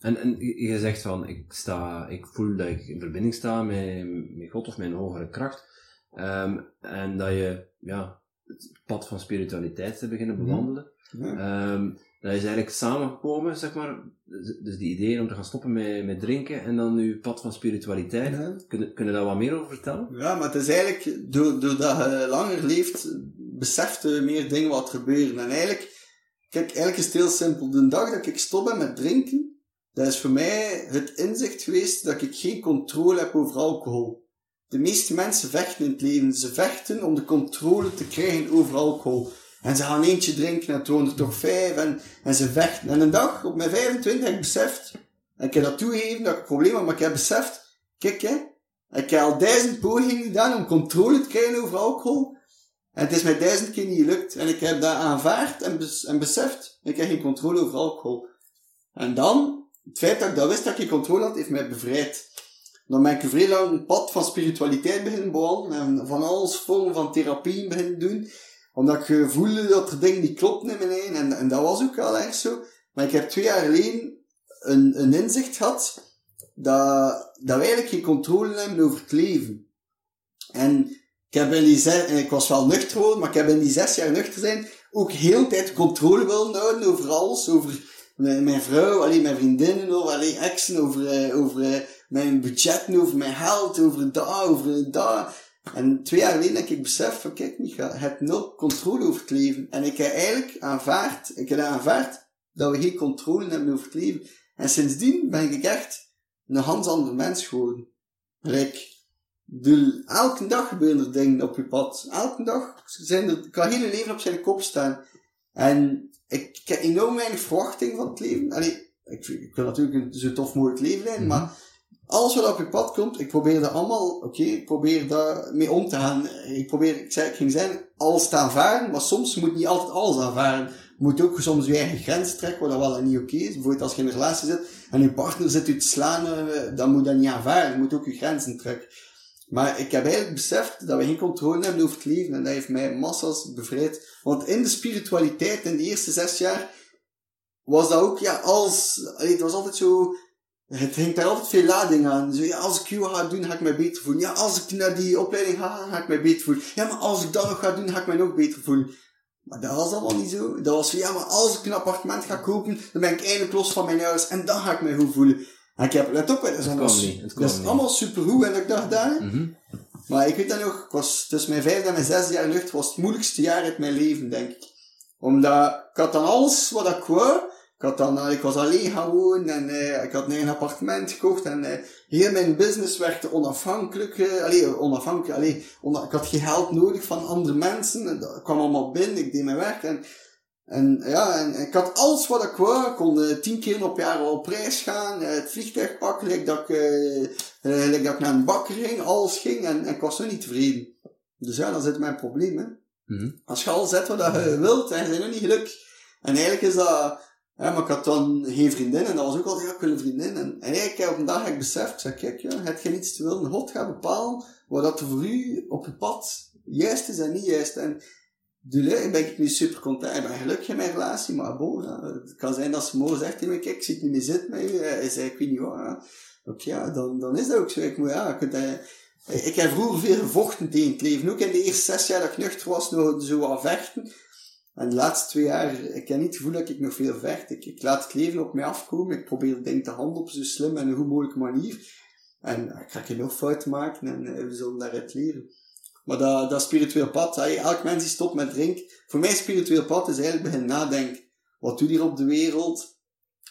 En, en je zegt van, ik, sta, ik voel dat ik in verbinding sta met, met God of mijn hogere kracht. Um, en dat je ja, het pad van spiritualiteit te beginnen mhm. bewandelen. Ja. Um, dat is eigenlijk samengekomen, zeg maar. Dus die idee om te gaan stoppen met, met drinken en dan nu pad van spiritualiteit. Ja. Kun, kun je daar wat meer over vertellen? Ja, maar het is eigenlijk, doordat je langer leeft, beseft je meer dingen wat gebeuren. En eigenlijk, kijk, eigenlijk is het heel simpel. De dag dat ik stop ben met drinken, dat is voor mij het inzicht geweest dat ik geen controle heb over alcohol. De meeste mensen vechten in het leven. Ze vechten om de controle te krijgen over alcohol. En ze gaan eentje drinken en toen er toch vijf en, en ze vechten. En een dag, op mijn 25, heb ik beseft, en ik heb dat toegegeven dat ik een probleem had, maar ik heb beseft, kijk hè, ik heb al duizend pogingen gedaan om controle te krijgen over alcohol. En het is mij duizend keer niet gelukt. En ik heb dat aanvaard en, bes en beseft, ik heb geen controle over alcohol. En dan, het feit dat ik dat wist dat ik controle had, heeft mij bevrijd. Dan ben ik vrij lang pad van spiritualiteit beginnen bouwen en van alles vormen van therapie beginnen doen. Omdat ik voelde dat er dingen niet klopten in mijn eigen. En, en dat was ook wel erg zo. Maar ik heb twee jaar geleden een, een inzicht gehad dat, dat we eigenlijk geen controle hebben over het leven. En ik heb in die ik was wel nuchter geworden, maar ik heb in die zes jaar nuchter zijn ook heel tijd controle willen houden over alles, over mijn vrouw, alleen mijn vriendinnen, over alleen exen, over, eh, over eh, mijn budgetten, over mijn geld, over daar, over daar. En twee jaar geleden heb ik besef van, kijk Micha, je hebt nul controle over het leven. En ik heb eigenlijk aanvaard, ik heb aanvaard dat we geen controle hebben over het leven. En sindsdien ben ik echt een hans ander mens geworden. Like, de, elke dag gebeuren er dingen op je pad. Elke dag zijn er, kan hele leven op zijn kop staan. En ik, ik heb enorm weinig verwachting van het leven. Allee, ik, ik wil natuurlijk een zo tof mogelijk leven leiden, mm -hmm. maar alles wat op je pad komt, ik probeer dat allemaal, oké, okay, ik probeer daar mee om te gaan. Ik probeer, ik, zei, ik ging zijn, alles te aanvaren, maar soms moet niet altijd alles aanvaren. Je moet ook soms je eigen grens trekken, wat wel niet oké okay is. Bijvoorbeeld als je in een relatie zit en je partner zit u te slaan, eh, dan moet dat niet aanvaren. Je moet ook je grenzen trekken. Maar ik heb eigenlijk beseft dat we geen controle hebben over het leven en dat heeft mij massas bevrijd. Want in de spiritualiteit, in de eerste zes jaar, was dat ook, ja, als, het was altijd zo, het hing daar altijd veel lading aan. Zo, ja, als ik hier ga doen, ga ik mij beter voelen. Ja, als ik naar die opleiding ga, ga ik mij beter voelen. Ja, maar als ik dat nog ga doen, ga ik mij nog beter voelen. Maar dat was allemaal niet zo. Dat was van, ja, maar als ik een appartement ga kopen, dan ben ik eindelijk los van mijn huis en dan ga ik mij goed voelen. En ik heb, let op, dat is, allemaal, dat is allemaal supergoed en ik dacht daar. Mm -hmm. Maar ik weet dat nog, ik was tussen mijn vijfde en mijn zesde jaar lucht, was het moeilijkste jaar uit mijn leven, denk ik. Omdat ik had dan alles wat ik wou, Ik, had dan, eh, ik was alleen gaan wonen en uh, ik had een eigen appartement gekocht en uh, heel mijn business werd onafhankelijk. Uh, allee, onafhankelijk, allee, on ik had geen geld nodig van andere mensen. Dat kwam allemaal binnen, ik deed mijn werk en, en ja, en, ik had alles wat ik wou. Ik kon tien keer op jaar op reis gaan, het vliegtuig pakken, like dat, ik, like dat ik naar een bakker ging, alles ging en, en ik was zo niet tevreden. Dus ja, dan zit mijn probleem, hè. Mhm. Als je al zet wat je wilt en je bent nog niet gelukkig. En eigenlijk is dat, ja, maar ik had dan geen vriendin en dat was ook altijd, ja, ik wil een vriendin. En, en eigenlijk op een dag heb ik beseft, ik zei, kijk, ja, heb je niets te willen. God gaat bepalen wat dat voor u op het pad juist is en niet juist. En dus ben ik nu super content. Ik ben gelukkig in mijn relatie, maar bon, het kan zijn dat ze morgen zegt tegen me, kijk, ik zit niet meer zitten met u. Hij zei, ik weet niet. Oké, ja, dan, dan is dat ook zo. Ik moet, ja, ik, heb vroeger veel gevochten tegen het leven. Ook in de eerste zes jaar dat ik nuchter was, nog zo aan vechten. En de laatste twee jaar, ik heb niet het gevoel dat ik nog veel vecht. Ik, ik laat het leven op mij afkomen. Ik probeer dingen te handelen op zo slim en een goed mogelijke manier. En ik ga geen nog fouten maken en we zullen daaruit leren. Maar dat, dat spiritueel pad, elk mens die stopt met drinken. Voor mij spiritueel pad is eigenlijk beginnen nadenken. Wat doe je hier op de wereld?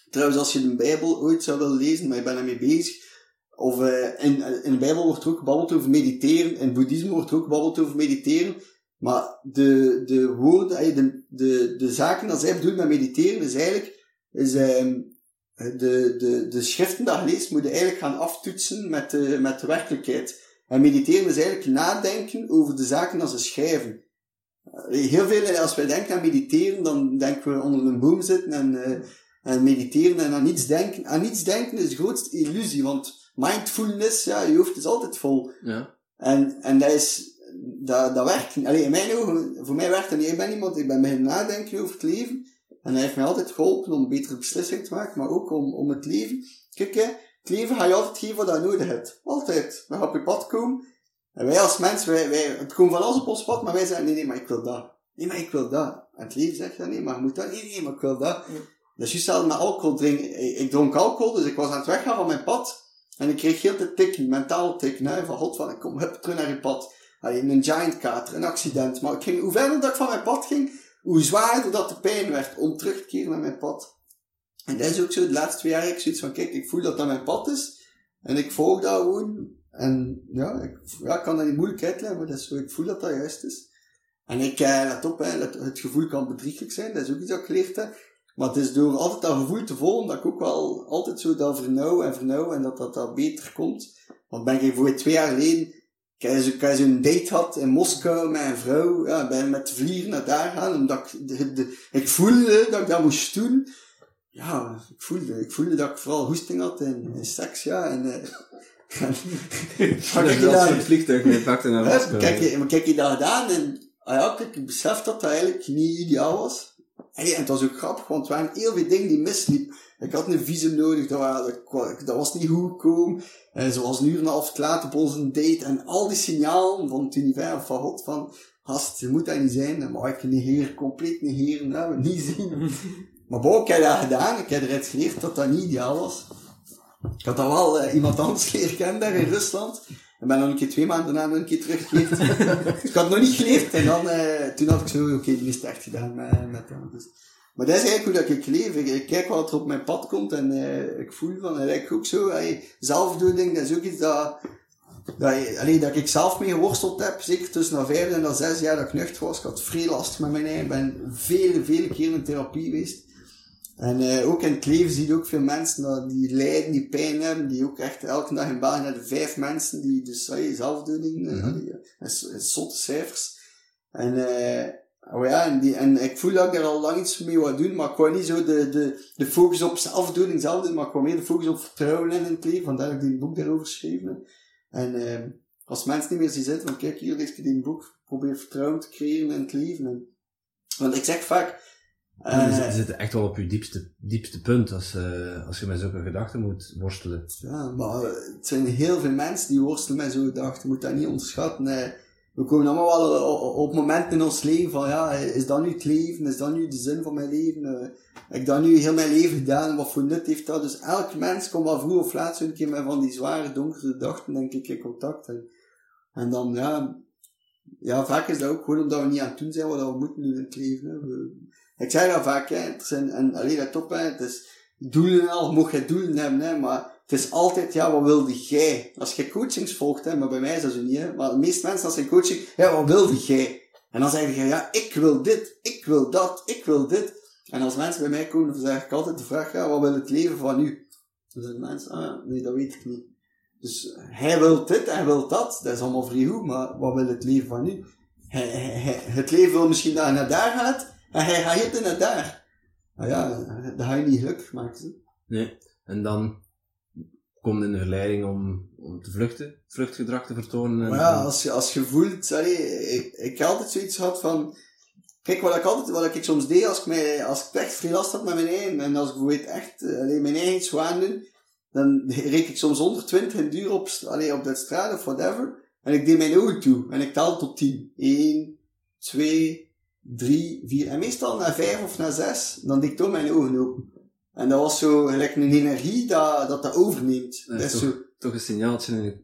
Trouwens, als je de Bijbel ooit zou willen lezen, maar je bent ermee bezig. Of uh, in, in de Bijbel wordt er ook gebabbeld over mediteren. In boeddhisme wordt er ook gebabbeld over mediteren. Maar de, de woorden, de, de, de zaken dat zij bedoelen met mediteren, is eigenlijk, is, um, de, de, de schriften dat je leest, moet je eigenlijk gaan aftoetsen met de, met de werkelijkheid. En mediteren is eigenlijk nadenken over de zaken dat ze schrijven. Heel veel, als wij denken aan mediteren, dan denken we onder een boom zitten en, uh, en mediteren en aan niets denken. Aan niets denken is de grootste illusie, want mindfulness, ja, je hoofd is altijd vol. Ja. En, en dat is, dat, dat werkt. Allee, in mijn ogen, voor mij werkt dat niet. Ik ben iemand, ik ben beginnen nadenken over het leven. En hij heeft mij altijd geholpen om betere beslissingen te maken, maar ook om, om het leven. Kijk, hè, het leven ga je altijd geven wat je nodig hebt. Altijd. We gaan op je pad komen. En wij als mensen, wij, wij, het komt van alles op ons pad, maar wij zeggen, nee, nee, maar ik wil dat. Nee, maar ik wil dat. En het leven zegt, nee, maar je moet dat. Nee, nee, maar ik wil dat. Ja. Dus je stelde met alcohol drinken. Ik, ik dronk alcohol, dus ik was aan het weggaan van mijn pad. En ik kreeg heel de tikken, mentaal tikken, hè, van god, van ik kom hup, terug naar je pad. Allee, een giant kater, een accident. Maar ik ging, hoe verder dat ik van mijn pad ging, hoe zwaarder dat de pijn werd om terug te keren naar mijn pad. En dat is ook zo, de laatste twee jaar ik zoiets van, kijk, ik voel dat dat mijn pad is. En ik volg dat gewoon. En ja, ik, ja, kan dat niet moeilijk uitleggen, maar dat is zo, ik voel dat dat juist is. En ik, eh, let op, hè, het, gevoel kan bedrieglijk zijn, dat is ook iets dat ik geleerd heb. Maar het is door altijd dat gevoel te volgen dat ik ook wel altijd zo dat vernauw en vernauw en dat dat, dat beter komt. Want ben ik voor twee jaar geleden, ik heb zo'n date had in Moskou met een vrouw, ja, ben met de naar daar gaan, omdat ik, de, ik voelde dat ik dat moest doen. Ja, ik voelde, ik voelde dat ik vooral hoesting had in seks, ja, en, <laughs> uh, <laughs> en, dat je dat vliegtuig mee pakte naar Moskou. Kijk, maar kijk je dat gedaan en, ah ja, kijk, ik besef dat dat eigenlijk niet ideaal was. Hey, en het was ook grappig, want er waren heel veel dingen die misliepen. Ik had een visum nodig, dat, dat, dat was niet goed gekomen. En ze was een en half laat op onze date. En al die signalen van het universum, van God, van, gast, je moet dat niet zijn. Maar ik negeer, compleet negeren, dat we niet zien. <laughs> maar bon, ik heb dat gedaan. Ik heb eruit geleerd dat dat niet ideaal was. Ik had dat wel uh, iemand anders leren kennen daar in Rusland. En ben dan een keer twee maanden daarna een keer teruggekeerd. <laughs> ik had het nog niet geleerd. En dan, uh, toen had ik zo, oké, okay, die is het echt gedaan met, met hem. Dus. Maar dat is eigenlijk hoe dat ik leef. Ik, ik kijk wat er op mijn pad komt en uh, ik voel van, en ik ook zo, hey, zelfdoening, dat is ook iets dat, dat, alleen, dat ik zelf mee geworsteld heb. Zeker tussen dat vijf en dat zes jaar dat ik nuchter was. Ik had veel last met mijn eigen. Ik ben vele, vele keren in therapie geweest. En uh, ook in het leven zie je ook veel mensen dat die lijden, die pijn hebben, die ook echt elke dag in België naar de vijf mensen die dus uh, zelfdoening, mm -hmm. uh, is, is zotte cijfers. En, oh ja, en, die, en ik voel dat ik er al lang iets mee wil doen, maar ik wou niet zo de, de, de focus op zelfdoening zelf doen, maar ik wou meer de focus op vertrouwen in het leven, vandaar dat ik die boek daarover geschreven En als mensen niet meer zien zitten, van kijk hier, lees je die boek, probeer vertrouwen te creëren in het leven. En, want ik zeg vaak, uh, je zit echt wel op je diepste, diepste punt als, uh, als je met zulke gedachten moet worstelen. Ja, maar het zijn heel veel mensen die worstelen met zo'n gedachten. Je moet dat niet onderschatten. Nee. We komen allemaal wel op, op momenten in ons leven van, ja, is dat nu het leven? Is dat nu de zin van mijn leven? Uh, heb ik dat nu heel mijn leven gedaan? Wat voor nut heeft dat? Dus elk mens komt wel vroeg of laat zo'n keer met van die zware, donkere gedachten, denk ik, in contact. En, en dan, ja, ja, vaak is dat ook gewoon omdat we niet aan het doen zijn wat we moeten doen in het leven. Hè. We, Ik zeg dat vaak, zijn, en alleen dat hè. Het is doelen en al, mocht je doelen hebben, hè. Maar het is altijd, ja, wat wilde jij? Als je coachings volgt, hè. Maar bij mij is dat zo niet. Maar de meeste mensen, als ze coaching, ja, wat wilde jij? En dan zeg je, ja, ik wil dit, ik wil dat, ik wil dit. En als mensen bij mij komen, dan zeg ik altijd de vraag, ja, wat wil het leven van u? Dan zeggen mensen, ah, nee, dat weet ik niet. Dus hij wil dit, hij wil dat, dat is allemaal vrij goed, maar wat wil het leven van u? Het leven wil misschien dat naar daar gaat, en hij gaat hier naar daar. Nou ja, dat ga je niet gelukkig maken. Nee, en dan komt in de verleiding om, om te vluchten, vluchtgedrag te vertonen. En, maar ja, als je, als je voelt, allee, ik, ik altijd zoiets gehad van, kijk, wat ik altijd, wat ik soms deed, als ik, mij, als ik echt veel last had met mijn eigen, en als ik weet echt, allee, mijn eigen iets doen, dan reek ik soms 120 uur op, allee, op de straat of whatever, en ik deed mijn ogen toe, en ik tel tot 10. 1, 2, 3, 4, en meestal na 5 of na 6, dan deed ik toch mijn ogen open. En dat was zo gelijk een energie dat dat, dat overneemt. Dat Dat is is toch, zo, toch een signaaltje in je...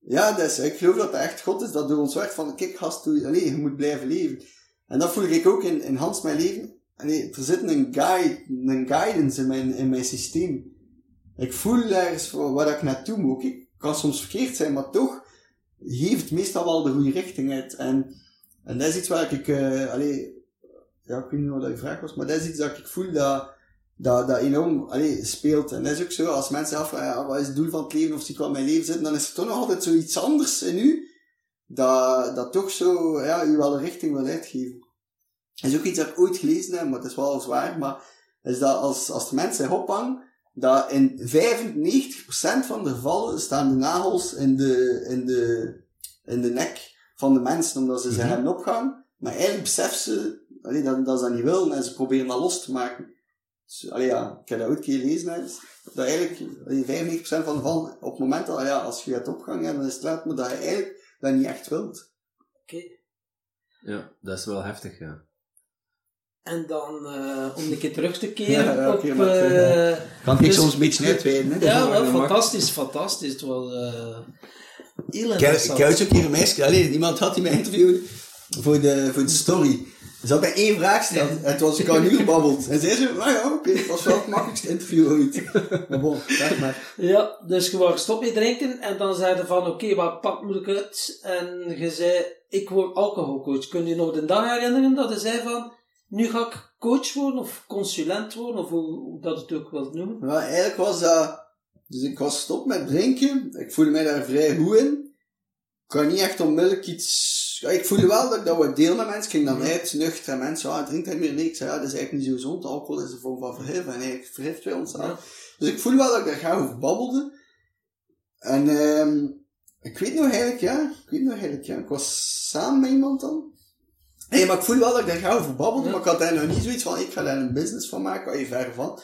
ja, dus ik geloof dat dat echt God is dat door ons werkt van, kijk gast, doe, allee, je moet blijven leven. En dat voel ik ook in, in Hans mijn leven. Allee, er zit een guide, een guidance in mijn, in mijn systeem. Ik voel ergens voor waar ik naartoe moet. Ik kan soms verkeerd zijn, maar toch geeft meestal wel de goede richting uit. En, en dat is iets waar ik, uh, allee, ja, ik weet niet dat je vraag was, maar dat is iets dat ik voel dat, dat, dat enorm allee, speelt. En dat is ook zo, als mensen afvragen, ja, wat is het doel van het leven, of zie ik wat mijn leven zit, dan is er toch nog altijd zoiets anders in u, dat, dat toch zo, ja, u wel een richting wil uitgeven. Dat is ook iets dat ik ooit gelezen heb, maar het is wel zwaar, maar is dat als, als de mensen erop hangen, dat in 95% van de gevallen staan de nagels in de, in de, in de nek van de mensen, omdat ze ze Mhm. hebben opgehangen. Maar eigenlijk beseffen ze, allee, dat, dat ze dat niet willen, en ze proberen dat los te maken. Dus, allee, ja, ik heb dat ooit een keer gelezen, dus dat eigenlijk allee, 95% van de gevallen, op het moment dat, ja, als je het opgehangen hebt, dan is het laat, maar dat je eigenlijk dat niet echt wilt. Oké. Ja, dat is wel heftig, ja. En dan, eh, om een keer terug te <laughs> keren Ja, op... eh, Kan ik Dus- een beetje uitweiden, hè? ja, wel, fantastisch, fantastisch. Het was eh, Ik ooit zo'n keer een meisje, alleen iemand had die mij interviewd voor de, voor de story. Ze had mij één vraag gesteld en <laughs> het was ik al uur gebabbeld. En zei ze, nou ja, oké, het was wel het makkelijkste interview ooit. Maar bon, zeg maar. Ja, dus je wou stop met drinken en dan zei je van, oké, wat pak moet ik uit? En je zei, ik word alcoholcoach. Kun je je nog de dag herinneren dat je zei van, nu ga ik coach worden of consulent worden, of hoe, hoe dat het ook wilt noemen? Maar eigenlijk was dat, dus ik was stop met drinken. Ik voelde mij daar vrij goed in. Ik kan niet echt onmiddellijk iets, ja, ik voelde wel dat ik dat wat deel met mensen. Ik ging dan uit, nuchter en mensen, ah, drink hij meer? Nee, ik zei, ja, dat is eigenlijk niet zo gezond. Alcohol is een vorm van verhif en eigenlijk verhift wij ons aan. Ja. Dus ik voelde wel dat ik daar graag over babbelde. En ehm ik weet nog eigenlijk, ja, ik weet nog eigenlijk, ja, ik was samen met iemand dan. Nee, maar ik voelde wel dat ik daar graag over babbelde, Ja. maar ik had daar nog niet zoiets van, ik ga daar een business van maken, waar je ver van.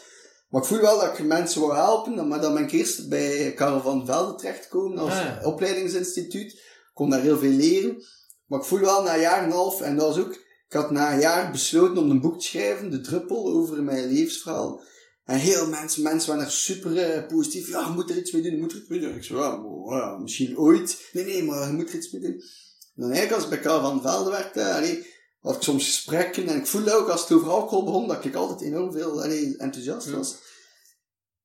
Maar ik voel wel dat ik mensen wil helpen, maar dan ben ik eerst bij Karel van Velde terechtgekomen als Ah, ja. opleidingsinstituut. Ik kon daar heel veel leren. Maar ik voel wel na een jaar en een half, en dat was ook, ik had na een jaar besloten om een boek te schrijven, De Druppel, over mijn levensverhaal. En heel mensen, mensen waren er super eh, positief. Ja, je moet er iets mee doen, je moet er iets mee doen. Ik zei, ja, misschien ooit. Nee, nee, maar je moet er iets mee doen. En dan eigenlijk als ik bij Karel van Velde werkte, allee, had ik soms gesprekken en ik voelde ook als het over alcohol begon, dat ik altijd enorm veel allee, enthousiast was.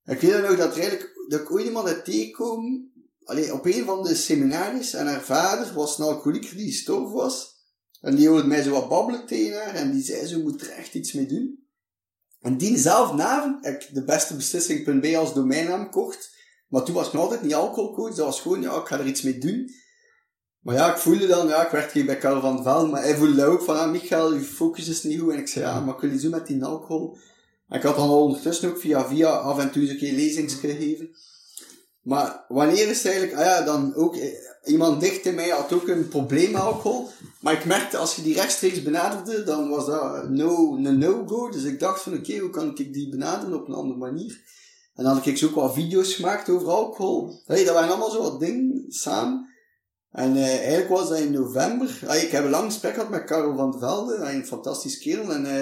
Ik weet dan nog dat eigenlijk, dat ik ooit iemand uit tegenkwam, allee, op een van de seminaries, en haar vader was een alcoholieker die gestorven was. En die hoorde mij zo wat babbelen tegen haar, en die zei zo, je moet er echt iets mee doen. En diezelfde avond heb ik de beste beslissing.be als domeinnaam kocht. Maar toen was ik nog altijd niet alcoholcoach, dat was gewoon, ja, ik ga er iets mee doen. Maar ja, ik voelde dan, ja, ik werd hier bij Karel van Vel, maar hij voelde ook van, ah, Michael, je focus is niet goed. En ik zei, ja, maar ik wil iets doen met die alcohol. En ik had dan al ondertussen ook via via af en toe eens een keer lezings gegeven. Maar wanneer is het eigenlijk, ah ja, dan ook, eh, iemand dicht in mij had ook een probleem met alcohol. Maar ik merkte, als je die rechtstreeks benaderde, dan was dat no, een no-go. Dus ik dacht van, oké, hoe kan ik die benaderen op een andere manier? En dan had ik zo ook wat video's gemaakt over alcohol. Hey, dat waren allemaal zo wat dingen samen. En eh, eigenlijk was dat in november. Ah, ik heb een lang gesprek gehad met Karel van der Velde, een fantastisch kerel. En, eh,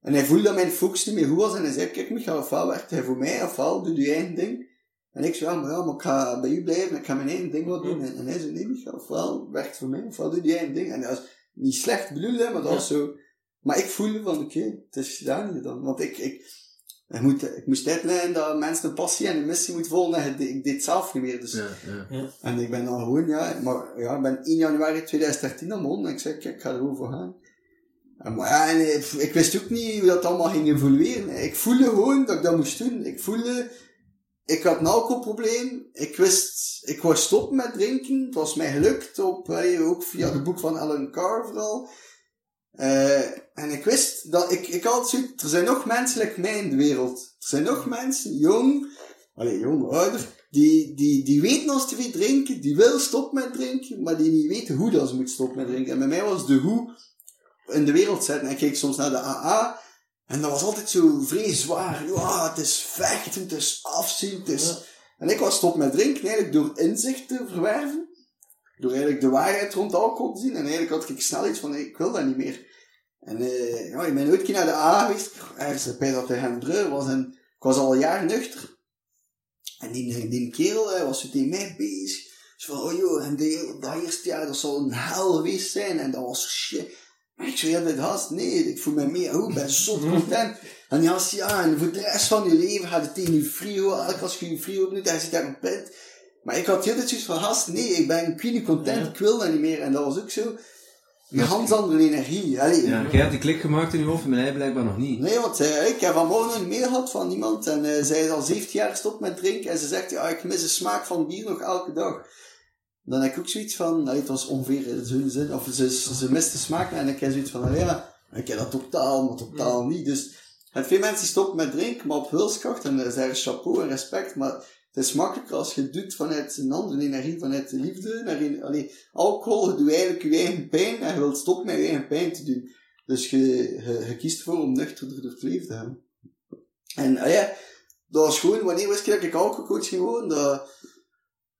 en hij voelde dat mijn focus niet meer goed was. En hij zei, kijk Michael, ofwel werkt hij voor mij, ofwel doe je eigen ding. En ik zei, ja, maar, ja, maar ik ga bij u blijven, ik ga mijn eigen ding wat doen. En, en hij zei, nee Michael, ofwel werkt voor mij, ofwel doe je eigen ding. En dat was niet slecht bedoeld, hè, maar dat Ja. zo... Maar ik voelde van, oké, het is gedaan dan. Want ik, ik, ik, moet, ik moest uitleggen dat mensen een passie en een missie moeten volgen. En ik, deed- het zelf niet meer. Dus. Ja, ja. En ik ben dan gewoon, ja, maar ja, ik ben 1 januari 2013 aan begonnen. En ik zei, kijk, ik ga er voor gaan. En, maar ja, en, eh, ik wist ook niet hoe dat allemaal ging evolueren. Ik voelde gewoon dat ik dat moest doen. Ik voelde, ik had een alcoholprobleem. Ik wist, ik wou stoppen met drinken. Het was mij gelukt, op, eh, ook via het boek van Alan Carr vooral. Eh, en ik wist dat ik, ik had zoiets, er zijn nog mensen like mij in de wereld. Er zijn nog mensen, jong, allee, jong, ouder, die, die, die weten als te veel drinken, die willen stoppen met drinken, maar die niet weten hoe dat ze moeten stoppen met drinken. En bij mij was de hoe in de wereld zetten. En ik keek soms naar de AA, en dat was altijd zo vrij zwaar. Ja, het is vechten, het is afzien, het is... En ik was stop met drinken eigenlijk door inzicht te verwerven. Door eigenlijk de waarheid rond alcohol te zien. En eigenlijk had ik snel iets van, nee, ik wil dat niet meer. En eh, ja, ik ben ooit een keer naar de AA geweest. Ergens bij dat hij hem druk was. En ik was al een jaar nuchter. En die, die kerel eh, was zo tegen mij bezig. Zo van, oh joh, en die, dat eerste jaar, dat zal een hel geweest zijn. En dat was shit. Maar ik zei, dit gast, nee, ik voel me mee, oh, ik ben zo <laughs> content. En die gast, ja, en voor de rest van je leven gaat het tegen je frio, elke als je je frio doet, hij zit daar een pint. Maar ik had heel zoiets van, gast, nee, ik ben ik niet content, ik wil dat niet meer. En dat was ook zo, een ganz andere energie. Allee, Ja, jij hebt die klik gemaakt in je hoofd, maar hij blijkbaar nog niet. Nee, want eh, ik heb vanmorgen een mail gehad van iemand en eh, zij is al 17 jaar gestopt met drinken en ze zegt, ja, ik mis de smaak van bier nog elke dag. Dan heb ik ook zoiets van, nou, het was ongeveer in zo'n zin, of ze, ze mist de smaak en ik heb zoiets van, ja, ik heb dat totaal, maar totaal niet. Dus, het veel mensen die stoppen met drinken, maar op wilskracht, en is daar chapeau en respect, maar het is makkelijker als je het doet vanuit een andere energie, vanuit de liefde. Naar een, allee, alcohol doet eigenlijk je eigen pijn en je wilt stoppen met je eigen pijn te doen. Dus je, kiest ervoor om nuchter door leven te. En ah ja, dat was gewoon, wanneer wist ik dat ik alcoholcoach ging? Dat,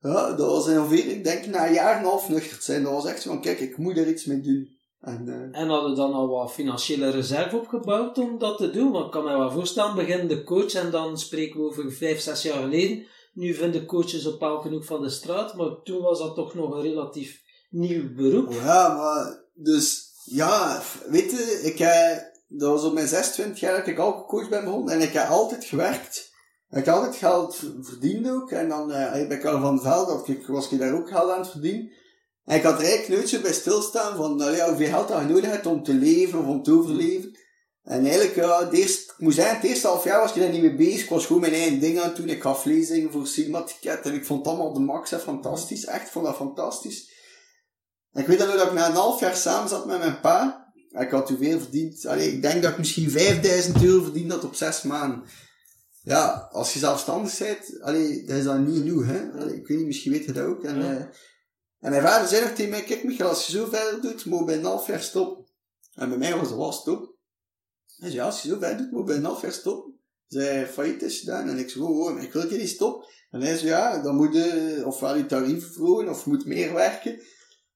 ja, dat was ongeveer, ik denk na een jaar en een half nuchter te zijn. Dat was echt zo van, kijk, ik moet er iets mee doen. En, eh, En hadden dan al wat financiële reserve opgebouwd om dat te doen? Want ik kan me wel voorstellen, begin de coach en dan spreken we over vijf, zes jaar geleden. Nu vinden coaches op elke hoek van de straat, maar toen was dat toch nog een relatief nieuw beroep. Ja, maar, dus, ja, weet je, ik heb, dat was op mijn 26 jaar dat ik alcoholcoach ben begonnen en ik heb altijd gewerkt. Ik heb altijd geld verdiend ook en dan, eh, bij Karel van Veld, dat ik, was ik daar ook geld aan het verdienen. En ik had er eigenlijk nooit zo bij stilstaan van, nou ja, hoeveel geld dat je nodig om te leven of om te overleven. En eigenlijk, ja, het eerste, ik moet zeggen, het eerste half jaar was ik daar niet mee bezig. Ik was gewoon mijn eigen ding aan het doen. Ik gaf lezingen voor Sigma Ticket en ik vond het allemaal de max hè, fantastisch. Echt, ik vond dat fantastisch. En ik weet dan ook dat ik na een half jaar samen zat met mijn pa. Ik had toen veel verdiend. Allee, ik denk dat ik misschien 5000 euro verdiend had op zes maanden. Ja, als je zelfstandig bent, allee, dat is dan niet nieuw, hè. Allee, ik weet niet, misschien weet je dat ook. En, Ja. eh, en mijn vader zei nog tegen mij, kijk Michael, als je zo verder doet, moet je bij een half jaar stoppen. En bij mij was het wel stop. Hij zei, ja, als je zo verder doet, moet je bij een half jaar stoppen. Zij failliet is gedaan. En ik zei, oh, oh, ik wil je niet stoppen. En hij zei, ja, dan moet je ofwel je tarieven verhogen, of moet meer werken.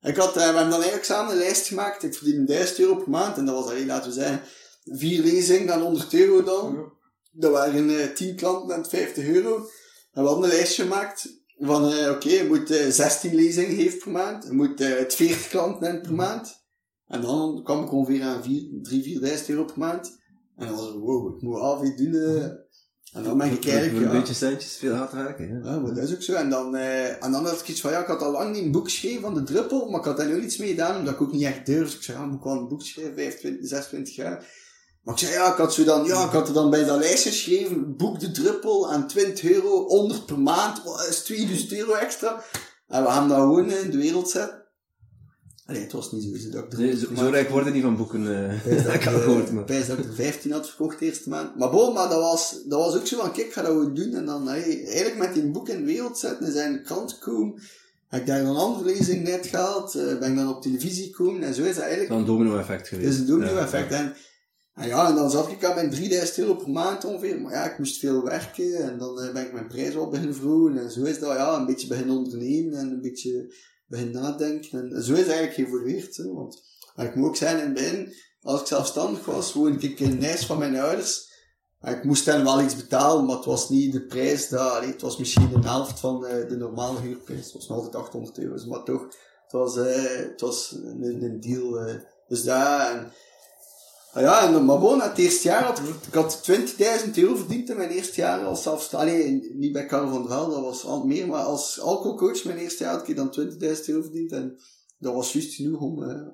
Ik had, eh, we hebben dan eigenlijk samen een lijst gemaakt. Ik verdien 1000 euro per maand. En dat was alleen, laten we zeggen, vier lezingen, dan 100 euro dan. Dat waren eh 10 klanten en 50 euro. En we hadden een lijstje gemaakt van, eh, oké, je moet eh 16 lezingen geven per maand. Je moet eh, het 40 klanten hebben per maand. En dan kwam ik ongeveer aan 3, 4.000 euro per maand. En dan was het, wow, ik moet af iets doen. eh. En dan ben ik eigenlijk, een ja, beetje centjes veel hard raken. Ja. ja, maar dat is ook zo. En dan, eh, en dan had ik iets van, ja, ik had al lang niet een boek geschreven van de druppel, maar ik had daar nooit iets mee gedaan, omdat ik ook niet echt durfde. Dus ik zei, ja, moet ik wel een boek schrijven, 25, 26 jaar. Maar ik zei, ja, ik had zo dan, ja, ik had er dan bij dat lijstje geschreven, boek de druppel aan 20 euro, 100 per maand, wat is 2000 euro extra. En we gaan dat gewoon in de wereld zetten. Allee, het was niet zo, dat ik Nee, zo, zo rijk worden die van boeken. eh <laughs> dat dat, ik al gehoord, maar. ik pijs dat ik er 15 had verkocht de eerste maand. Maar bon, maar dat was, dat was ook zo van, kijk, ga dat gewoon doen. En dan hey, eigenlijk met die boek in de wereld zetten en zijn krant gekomen. Heb ik daar een andere lezing net gehaald. eh, ben ik dan op televisie gekomen. En zo is dat eigenlijk. Dan een domino-effect Het geweest. is een domino Ja. En, en ja, en dan zat ik aan mijn 3000 euro per maand ongeveer. Maar ja, ik moest veel werken. En dan eh, ben ik mijn prijs wel beginnen verhogen. En zo is dat, ja, een beetje beginnen ondernemen. En een beetje beginnen nadenken. En zo is eigenlijk geëvolueerd. Hè, want ik moet ook zeggen, in het als ik zelfstandig was, woonde ik in Nijs van mijn ouders. En ik moest hen wel iets betalen, maar het was niet de prijs daar. Het was misschien de helft van eh, de normale huurprijs. Het was nog altijd 800 euro, maar toch. Het was, eh, het was een, een deal. eh. dus daar. En, Ah ja, en, dan- maar gewoon, het eerste jaar had ik, had 20.000 euro verdiend in mijn eerste jaar als zelfstandig. Niet bij Karel van der Velde, dat was al meer, maar als alcoholcoach mijn eerste jaar had ik dan 20.000 euro verdiend. En dat was juist genoeg om eh,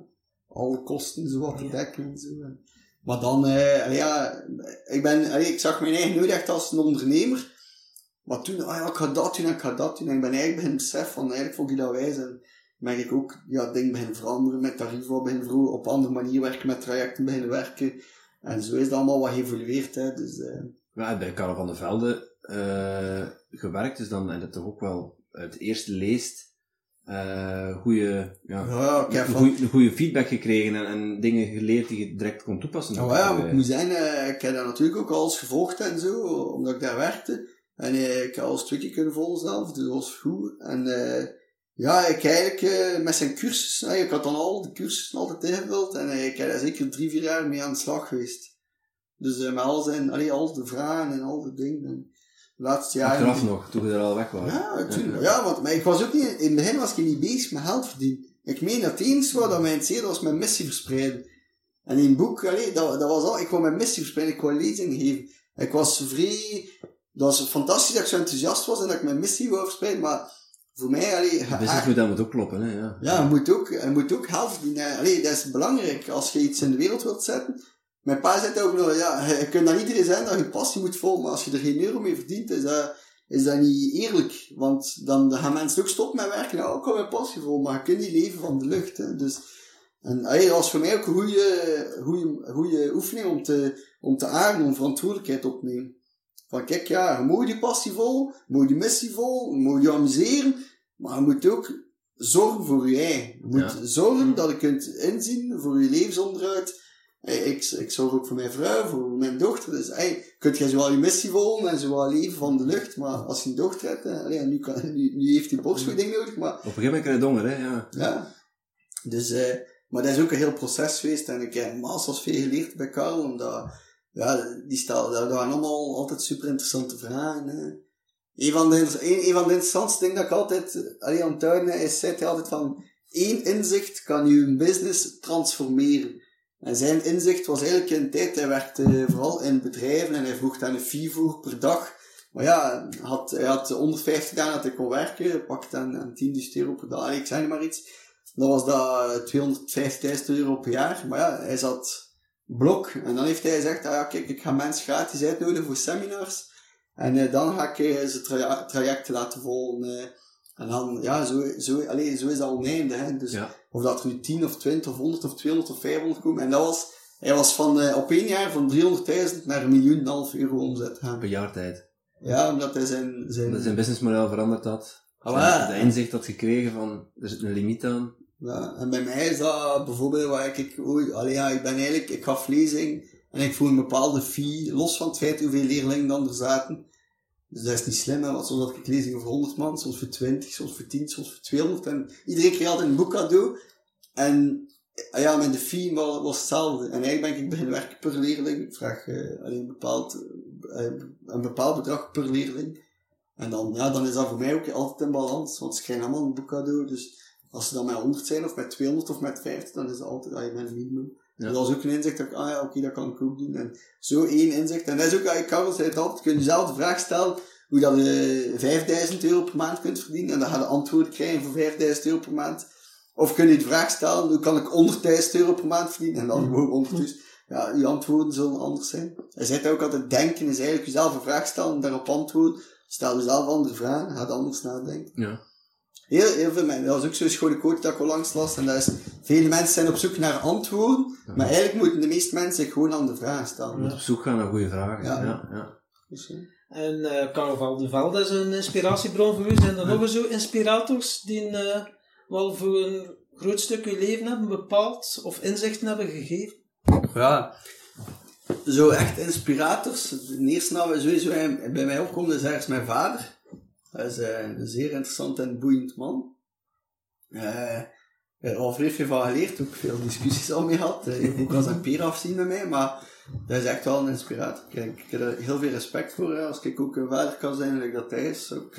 alle kosten zo wat te dekken en zo. En- Maar dan, eh, ja, ik ben, allee, ik zag mijn eigen nooit echt als een ondernemer. Maar toen, ah ja, ik ga dat doen en ik ga dat doen. En ik ben eigenlijk beginnen beseffen van, eigenlijk vond ik dat wijs. En ben ik ook, ja, dingen beginnen veranderen met tarieven, beginnen vroeg op andere manier werken, met trajecten beginnen werken. En zo is dat allemaal wat geëvolueerd, hè. Dus, eh, Ja, bij Karel van der Velde eh, gewerkt, dus dan heb je toch ook wel het eerste leest eh goede, ja, ja, goeie- feedback gekregen en, en dingen geleerd die je direct kon toepassen. Nou ja, maar ik moet eh, ik heb dat natuurlijk ook alles gevolgd en zo, omdat ik daar werkte. En ik heb alles twee keer kunnen volgen zelf, dus dat was goed. En ja, ik eigenlijk eh, met zijn cursussen, eh, ik had dan al de cursussen altijd ingevuld en eh, ik heb daar zeker drie, vier jaar mee aan de slag geweest. Dus eh, met al zijn, allee, al de vragen en al de dingen. En laatste jaren... Achteraf nog, toen je er al weg was. Ja, natuurlijk. Ja, want maar ik was ook niet, in het begin was ik niet bezig met geld verdienen. Ik meen dat het enige wat dat mij interesseerde was mijn missie verspreiden. En in het boek, allee, dat, dat was al, ik wou mijn missie verspreiden, ik wou lezingen geven. Ik was vrij, dat was fantastisch dat ik zo enthousiast was en dat ik mijn missie wou verspreiden, maar voor mij, allee, De moet, dat moet ook kloppen, hè, ja. ja, je moet ook, je moet ook verdienen. Allee, dat is belangrijk als je iets in de wereld wilt zetten. Mijn pa zei ook nog, ja, je kunt dan iedereen zijn dat je passie moet volgen, maar als je er geen euro mee verdient, is dat, is dat niet eerlijk. Want dan, gaan mensen ook stoppen met werken. Nou, ik kan mijn passie volgen, maar je kunt niet leven van de lucht. Hè. Dus, en dat was voor mij ook een goede, goede, goede oefening om te, om te aarden, om verantwoordelijkheid op te nemen. Van kijk, ja, je moet je passie vol, je moet je missie vol, je moet je amuseren, maar je moet ook zorgen voor je eigen. Je moet Ja. zorgen dat je kunt inzien voor je levensonderhoud. Ik, ik zorg ook voor mijn vrouw, voor mijn dochter. Dus hey, kunt je zowel je missie volgen en zowel leven van de lucht. Maar als je een dochter hebt, eh, allee, nu, kan, nu, nu heeft hij borstvoeding nodig, maar Op een gegeven moment krijg je honger, hè, ja. ja. Dus, eh, maar dat is ook een heel proces geweest. En ik heb massas veel geleerd bij Karel. Omdat, ja, die stel, dat waren allemaal altijd super interessante vragen. Hè. Een van de, een, een van de interessantste dingen dat ik altijd, eh, allee, aan het duiden is, zei hij altijd van, één inzicht kan je business transformeren. En zijn inzicht was eigenlijk in tijd, hij werkte vooral in bedrijven en hij vroeg dan een fee voor per dag. Maar ja, had, hij had 150 dagen dat hij kon werken, pakte dan aan 10.000 euro per dag, ik zeg maar iets. Dan was dat 250.000 euro per jaar. Maar ja, hij zat blok. En dan heeft hij gezegd, ah ja, kijk, ik ga mensen gratis uitnodigen voor seminars. En eh, dan ga ik eh, ze traja- trajecten laten volgen. eh. en dan, ja, zo, zo, allee, zo is dat oneindig. Hè. Dus Ja. of dat er nu 10 of 20 of 100 of 200 of 500 komen. En dat was, hij was van, op één jaar van 300.000 naar een miljoen en half euro omzet gaan. Op een jaar tijd. Ja, omdat hij zijn... zijn zijn businessmodel veranderd had. Ah, ja. De inzicht had gekregen van, er zit een limiet aan. En bij mij is dat bijvoorbeeld waar ik, oei, allee, ja, ik ben eigenlijk, ik gaf lezing en ik voel een bepaalde fee, los van het feit hoeveel leerlingen dan er zaten. Dus dat is niet slim, hè, want soms had ik lezingen voor 100 man, soms voor 20, soms voor 10, soms voor 200. En iedereen kreeg altijd een boek cadeau. En ah ja, met de fee was, was hetzelfde. En eigenlijk ben ik beginnen werken per leerling. Ik vraag eh, alleen een, bepaald, eh, een bepaald bedrag per leerling. En dan, ja, dan is dat voor mij ook altijd in balans, want ze krijgen allemaal een boek cadeau. Dus als ze dan met 100 zijn, of met 200 of met 50, dan is dat altijd ah, je bent een minimum. Ja. Dus dat is ook een inzicht dat ik, ah ja, oké, dat kan ik ook doen. En zo één inzicht. En dat is ook, ah, Karel zei het altijd, kun je jezelf de vraag stellen hoe dat je 5000 euro per maand kunt verdienen. En dan ga je antwoord krijgen voor 5000 euro per maand. Of kun je de vraag stellen, hoe kan ik 100.000 euro per maand verdienen? En dan gewoon 100 dus. Ja, je antwoorden zullen anders zijn. Hij zei ook altijd, denken is eigenlijk jezelf een vraag stellen en daarop antwoorden. Stel jezelf andere vragen, ga anders nadenken. Ja. Heel, heel veel mensen. Dat was ook zo'n schone quote dat ik al langs las. En dat is, vele mensen zijn op zoek naar antwoorden, maar eigenlijk moeten de meeste mensen zich gewoon aan de vragen Je stellen. moet op zoek gaan naar goede vragen. Ja. Ja. Ja, Dus, En eh Carnaval de Velde is een inspiratiebron voor u. Zijn er nog eens zo inspirators die eh, wel voor een groot stuk uw leven hebben bepaald of inzichten hebben gegeven? Ja, zo echt inspirators. De eerste naam sowieso bij mij opkomt is ergens mijn vader. Hij is eh, een zeer interessant en boeiend man. Ik heb er al vrij veel van geleerd, ook veel discussies al mee gehad. Eh, ook als een peer afzien met mij, maar dat is echt wel een inspirator. Ik, ik heb er heel veel respect voor. Als ik ook een vader kan zijn, dat hij is, zou ik,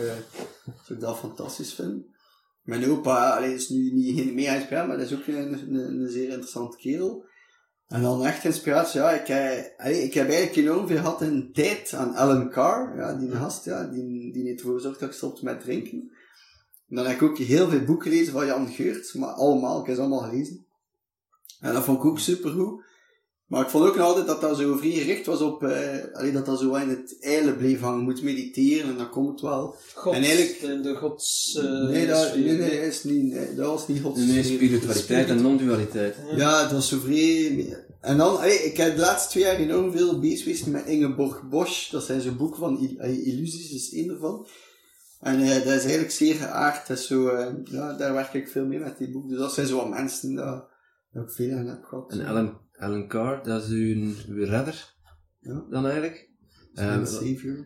ik dat fantastisch vinden. Mijn opa is nu niet mega inspirator, maar dat is ook een, een, een zeer interessante kerel. En dan echt inspiratie, ja, ik, eh, ik heb eigenlijk enorm veel gehad in tijd aan Alan Carr, ja, die gast, ja, die, die heeft ervoor gezorgd dat ik stopte met drinken. En dan heb ik ook heel veel boeken gelezen van Jan Geurt, maar allemaal, ik heb ze allemaal gelezen. En dat vond ik ook supergoed. Maar ik vond ook nog altijd dat dat zo vrij gericht was op, eh, allee, dat dat zo in het eilen bleef hangen. moet mediteren en dan komt het wel. God, en eigenlijk, de, de gods... Uh, nee, dat, nee, nee, is niet, nee, dat was niet gods Nee, spiritualiteit en non-dualiteit. Ja, het was zo vrij. En dan, allee, ik heb de laatste twee jaar enorm veel bezig geweest met Ingeborg Bosch. Dat zijn zo'n boeken van illusies, is één ervan. En eh, dat is eigenlijk zeer geaard. Dat is zo, eh, ja, daar werk ik veel mee met die boek. Dus dat zijn zo wat mensen dat, dat ik veel aan heb gehad. En Alan, Alan Carr, dat is uw, redder, Ja. dan eigenlijk. En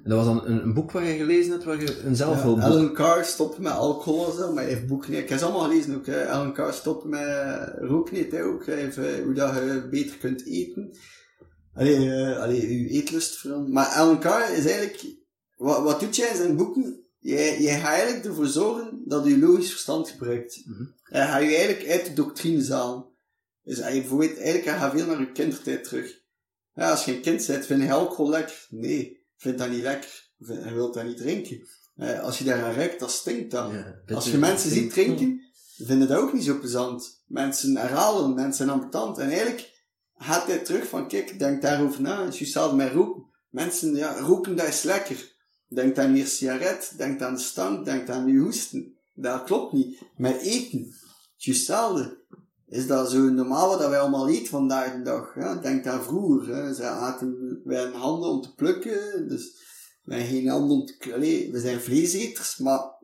dat was dan een, een boek wat je gelezen hebt, waar je een Ja, zelfhulpboek... Alan Carr stopt met alcohol en zo, maar hij heeft boeken niet. Ik heb ze allemaal gelezen ook. Hè. Alan Carr stopt met roken niet, hè, ook. Hij heeft, eh, hoe dat je beter kunt eten. Allee, eh, allee, je eetlust veranderen. Maar Alan Carr is eigenlijk... Wat, wat doet jij in zijn boeken? Jij, jij gaat eigenlijk ervoor zorgen dat je logisch verstand gebruikt. Mhm. Hij gaat je eigenlijk uit de doctrinezaal. Dus bijvoorbeeld, eigenlijk hij gaat veel naar je kindertijd terug. Ja, als je een kind bent, vind je alcohol lekker? Nee, vind dat niet lekker. Vind- Hij wil dat niet drinken. Eh, als je daaraan ruikt, dat stinkt dan. Ja, Als je mensen ziet drinken, vinden dat ook niet zo plezant. Mensen herhalen, mensen zijn ambetant. En eigenlijk gaat hij terug van, kijk, denk daarover na. Het is hetzelfde met roken. Mensen, ja, roken, dat is lekker. Denk aan je sigaret, denk aan de stank, denk aan je hoesten. Dat klopt niet. Met eten, het is hetzelfde. Is dat zo normaal wat wij allemaal eten vandaag de dag? Ja? Denk aan vroeger. Hè? Ze aten, wij hebben handen om te plukken, dus wij geen handen om te... Allee, we zijn vleeseters, maar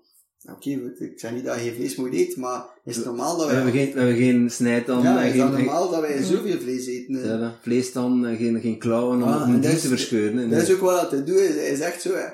Oké, goed, ik zeg niet dat je geen vlees moet eten, maar is het normaal dat We wij... hebben geen, we hebben geen snijtand, ja, is dat geen, normaal dat wij zoveel vlees eten? hè? ja, dat, vleestand, en geen, geen klauwen om, Ah, die dat te verscheuren. hè. Dat is ook wat hij doet, is- hij zegt zo, hè,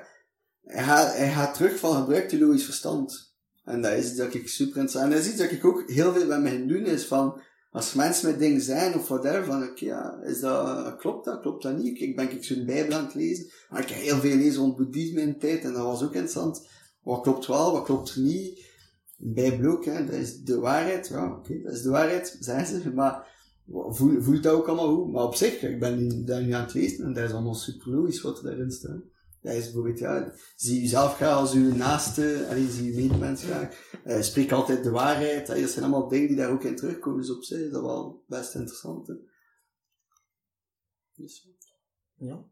hij gaat, hij gaat terug van gebruik je logisch verstand. En dat is iets dat ik super interessant, en dat is dat ik ook heel veel me gaan doen, is van, als mensen met dingen zijn of whatever, van oké, ja, is dat, klopt dat, klopt dat niet? Ik, ben ik zo'n bijbel aan het lezen, maar ik heb heel veel gelezen rond boeddhisme in de tijd, en dat was ook interessant. Wat klopt wel, wat klopt niet? Bijbel ook, hè, dat is de waarheid, ja, oké, dat is de waarheid, zeggen ze, maar voel, voelt dat ook allemaal goed? Maar op zich, ik ben daar nu aan het lezen, en dat is allemaal super logisch wat er daarin staat. Dat is bijvoorbeeld, ja, zie jezelf graag als uw naaste, allee, zie je medemens graag. Eh, spreek altijd de waarheid. Dat zijn allemaal dingen die daar ook in terugkomen. Dus op zich is dat wel best interessant. Hè. Dus, Ja.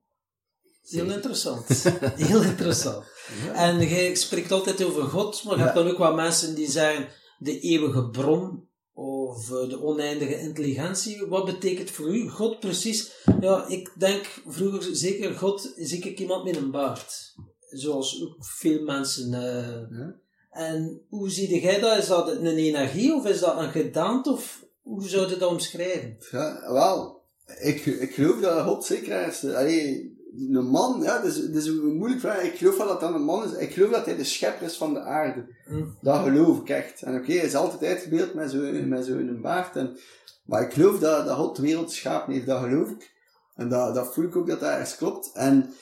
Heel interessant. <laughs> Heel interessant. ja. En jij spreekt altijd over God, maar je Ja. hebt dan ook wel mensen die zeggen de eeuwige bron of eh, de oneindige intelligentie. Wat betekent voor u God precies? Ja, ik denk vroeger zeker God zie ik iemand met een baard. Zoals ook veel mensen. eh. Ja. En hoe zie jij dat? Is dat een energie of is dat een gedaante? Of hoe zou je dat omschrijven? Ja, wel, ik, ik geloof dat God zeker is. Allee, een man, ja, dat is, dat is een moeilijk vraag. Ik geloof wel dat dat een man is. Ik geloof dat hij de schepper is van de aarde. Hm. Dat geloof ik echt. En oké, hij is altijd uitgebeeld met zo'n met zo'n baard. En, maar ik geloof dat, dat God de wereld geschapen heeft. Dat geloof ik. En dat, dat voel ik ook dat dat ergens klopt. En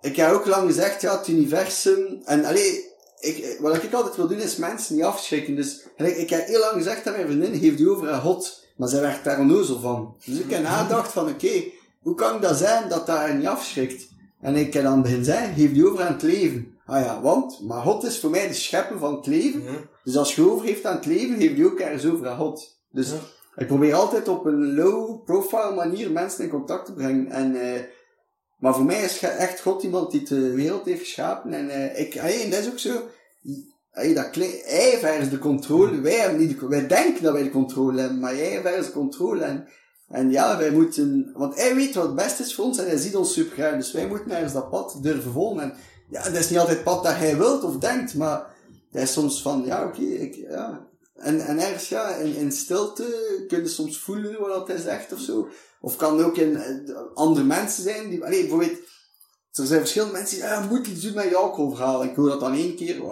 ik heb ook lang gezegd, ja, het universum... En allee, ik, wat ik altijd wil doen, is mensen niet afschrikken. Dus gelijk, ik heb heel lang gezegd dat mijn vriendin heeft die over aan God. Maar zij werd daar onnozel van. Dus ik heb nagedacht van, oké, hoe kan dat zijn dat dat haar niet afschrikt? En ik heb dan begin zeggen, geef die over aan het leven. Ah ja, want, maar God is voor mij de schepper van het leven. Dus als je over heeft aan het leven, geef die ook ergens over aan God. Dus Ja. ik probeer altijd op een low profile manier mensen in contact te brengen. En, eh, maar voor mij is echt God iemand die de wereld heeft geschapen. En eh, ik, hey, en dat is ook zo. Hey, dat hij heeft ergens de controle. Wij, hebben niet de, wij denken dat wij de controle hebben, maar hij heeft ergens de controle. En, en ja, wij moeten, want hij weet wat het beste is voor ons en hij ziet ons super. Dus wij moeten ergens dat pad durven volgen. En ja, dat is niet altijd het pad dat hij wilt of denkt, maar dat is soms van, ja, oké, ja. En, en ergens, ja, in, in stilte kun je soms voelen wat dat hij zegt of zo. Of kan ook in eh, andere mensen zijn die, allee, bijvoorbeeld, er zijn verschillende mensen die ja, moet iets doen met je alcoholverhaal. Ik hoor dat dan één keer.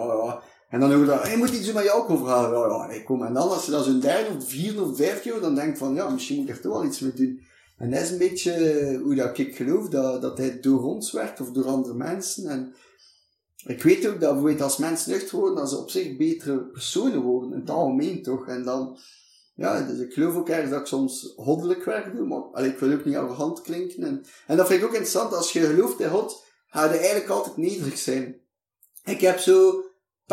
En dan hoor je dat, moet iets met je alcoholverhaal. Ja, ja, nee, kom. En dan als je dat zo'n derde of vierde of vijfde keer dan denk ik van, ja, misschien moet ik er toch wel iets mee doen. En dat is een beetje hoe dat ik geloof, dat, dat hij door ons werkt of door andere mensen. En ik weet ook dat bijvoorbeeld als mensen nuchter worden, dat ze op zich betere personen worden, in het algemeen toch. En dan, ja, dus ik geloof ook ergens dat ik soms goddelijk werk doe, maar allee, ik wil ook niet arrogant klinken. En, en dat vind ik ook interessant, als je gelooft in God, ga je eigenlijk altijd nederig zijn. Ik heb zo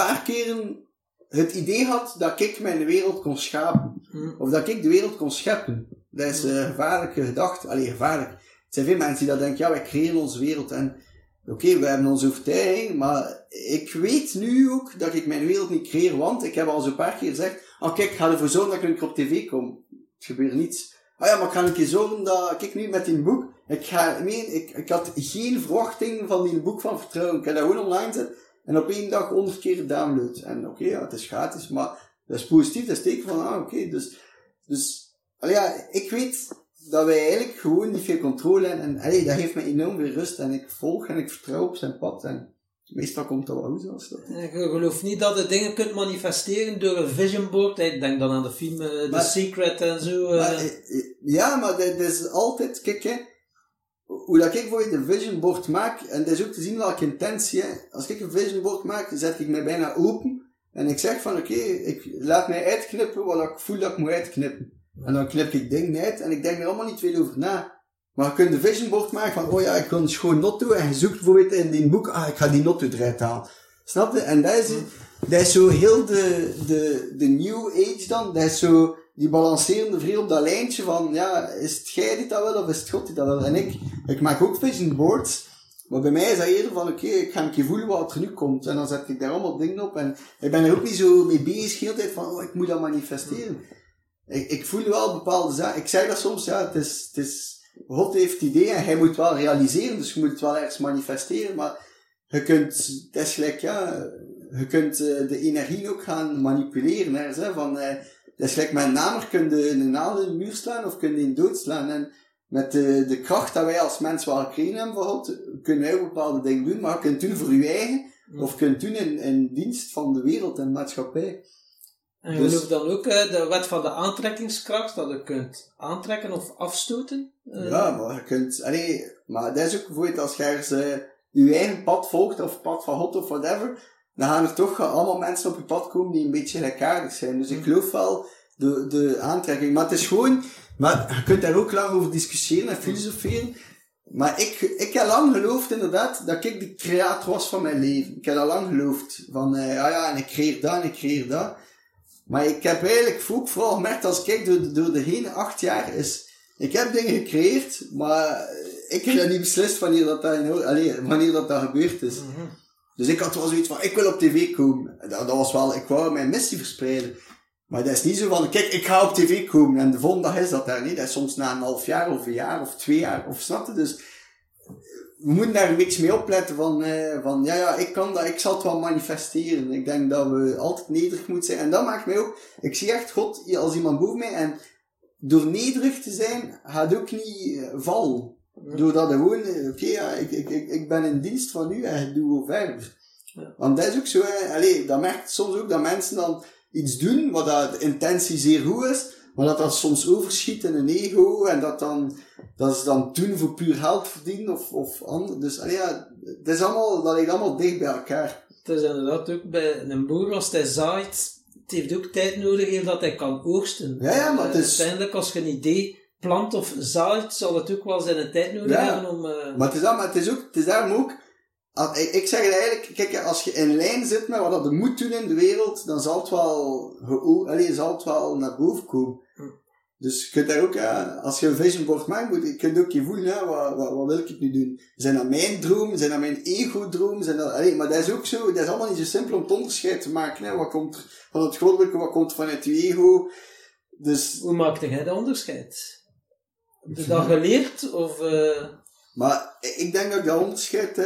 paar keren het idee gehad dat ik mijn wereld kon schapen. Hm. Of dat ik de wereld kon scheppen. Dat is een gevaarlijke gedachte. Allee, gevaarlijk. Het zijn veel mensen die dat denken, ja, wij creëren onze wereld en oké, we hebben onze overtuiging, maar ik weet nu ook dat ik mijn wereld niet creëer, want ik heb al zo'n paar keer gezegd, oh kijk, ik ga ervoor zorgen dat ik een keer op tv kom. Het gebeurt niets. Ah ja, maar ik ga een keer zorgen dat, kijk nu met die boek, ik ga, ik, ik had geen verwachting van die boek van vertrouwen. Ik heb dat gewoon online gezet en op één dag honderd keer download. En oké, ja, het is gratis, maar dat is positief, dat is teken van, ah oké, dus, dus, ja, ik weet dat wij eigenlijk gewoon niet veel controle hebben. En allee, dat geeft me enorm veel rust. En ik volg en ik vertrouw op zijn pad. En meestal komt dat wel goed zoals dat. En Je gelooft niet dat je dingen kunt manifesteren door een vision board. Ik denk dan aan de film eh, The Maar- Secret en zo. Maar, eh, eh, ja, maar dat, dat is altijd, kijk hè, hoe dat ik voor je een vision board maak, en dat is ook te zien welke intentie, hè. als ik een vision board maak, zet ik mij bijna open, en ik zeg van oké, ik laat mij uitknippen wat ik voel dat ik moet uitknippen. En dan knip ik dingen uit, en ik denk er allemaal niet veel over na. Maar je kunt een vision board maken van, oh ja, ik wil een schoon notto, en je zoekt bijvoorbeeld in die boek, ah, ik ga die notto eruit halen. Snap je? En dat is, dat is zo heel de, de, de new age dan, dat is zo, die balancerende vrij op dat lijntje van, ja, is het jij die dat wil, of is het God die dat wil? En ik, ik maak ook vision boards, maar bij mij is dat eerder van, oké, ik ga een keer voelen wat er nu komt. En dan zet ik daar allemaal dingen op. En ik ben er ook niet zo mee bezig, de hele tijd van, oh, ik moet dat manifesteren. Ik, ik voel wel bepaalde zaken. Ik zeg dat soms, ja, het is, het is, God heeft ideeën en hij moet wel realiseren, dus je moet het wel ergens manifesteren, maar je kunt, het is gelijk, ja, je kunt eh, de energie ook gaan manipuleren, ergens, hè, van, eh, dat is gelijk met een namer, kun je een naald in de muur slaan of kun je in dood slaan. En met de, de kracht dat wij als mens wel gekregen hebben God, kunnen wij bepaalde dingen doen, maar je kunt doen voor je eigen, of je kunt doen in, in dienst van de wereld en de maatschappij. En je Dus- gelooft dan ook eh, de wet van de aantrekkingskracht, dat je kunt aantrekken of afstoten? Eh, Ja, maar je kunt, allee, maar dat is ook bijvoorbeeld als je ergens eh, je eigen pad volgt, of pad van God of whatever, dan gaan er toch allemaal mensen op je pad komen die een beetje gelijkaardig zijn. Dus ik geloof wel de, de aantrekking. Maar het is gewoon, maar je kunt daar ook lang over discussiëren en filosoferen. Maar ik, ik heb lang geloofd inderdaad dat ik de creator was van mijn leven. Ik heb dat lang geloofd. Van, eh, ja ja, en ik creëer dat en ik creëer dat. Maar ik heb eigenlijk ook vooral gemerkt als ik kijk door, de- door de hele acht jaar is, ik heb dingen gecreëerd, maar ik heb niet beslist wanneer dat, dat, in, allee, wanneer dat, dat gebeurd is. Mhm. Dus ik had wel zoiets van, ik wil op tv komen. Dat, was wel, ik wou mijn missie verspreiden. Maar dat is niet zo van, kijk, ik ga op tv komen en de volgende dag is dat daar niet. Dat is soms na een half jaar of een jaar of twee jaar, of snap je? Dus we moeten daar beetje mee opletten van, eh, van ja, ja, ik kan dat, ik zal het wel manifesteren. Ik denk dat we altijd nederig moeten zijn. En dat maakt mij ook, ik zie echt God als iemand boven mij en door nederig te zijn, gaat ook niet eh, Doordat hij gewoon, oké, ja, ik, ik, ik, ik ben in dienst van u en ik doe verder. Ja. Want dat is ook zo, hè. Allee, dat merkt soms ook dat mensen dan iets doen, wat dat de intentie zeer goed is, maar dat dat soms overschiet in een ego, en dat dan, dat ze dan doen voor puur geld verdienen, of, of ander. Dus, allee, ja, het is allemaal, dat ligt allemaal dicht bij elkaar. Het is inderdaad ook bij een boer, als hij zaait, het heeft ook tijd nodig eer dat hij kan oogsten. Ja, ja, maar het Eh, is- Uiteindelijk, als je een idee plant of zaait, zal het ook wel zijn tijd nodig Ja. hebben om... eh, Maar het is, dat, maar het is ook, het is daarom ook, als- ik, ik zeg het eigenlijk, kijk, als je in lijn zit met wat dat moet doen in de wereld, dan zal het wel, allee, zal het wel naar boven komen. Hm. Dus je kunt daar ook, ja, als je een vision board maakt, moet, je kunt ook je voelen, wat, wat, wat wil ik nu doen? Zijn dat mijn droom? Zijn dat mijn ego-droom? Zijn dat, allee, maar dat is ook zo, dat is allemaal niet zo simpel om het onderscheid te maken, hè. Wat komt er van het goddelijke, wat komt vanuit je ego? Dus, Hoe maakte jij dat onderscheid? Heb je dat geleerd? Of, eh, Maar ik denk dat ik dat onderscheid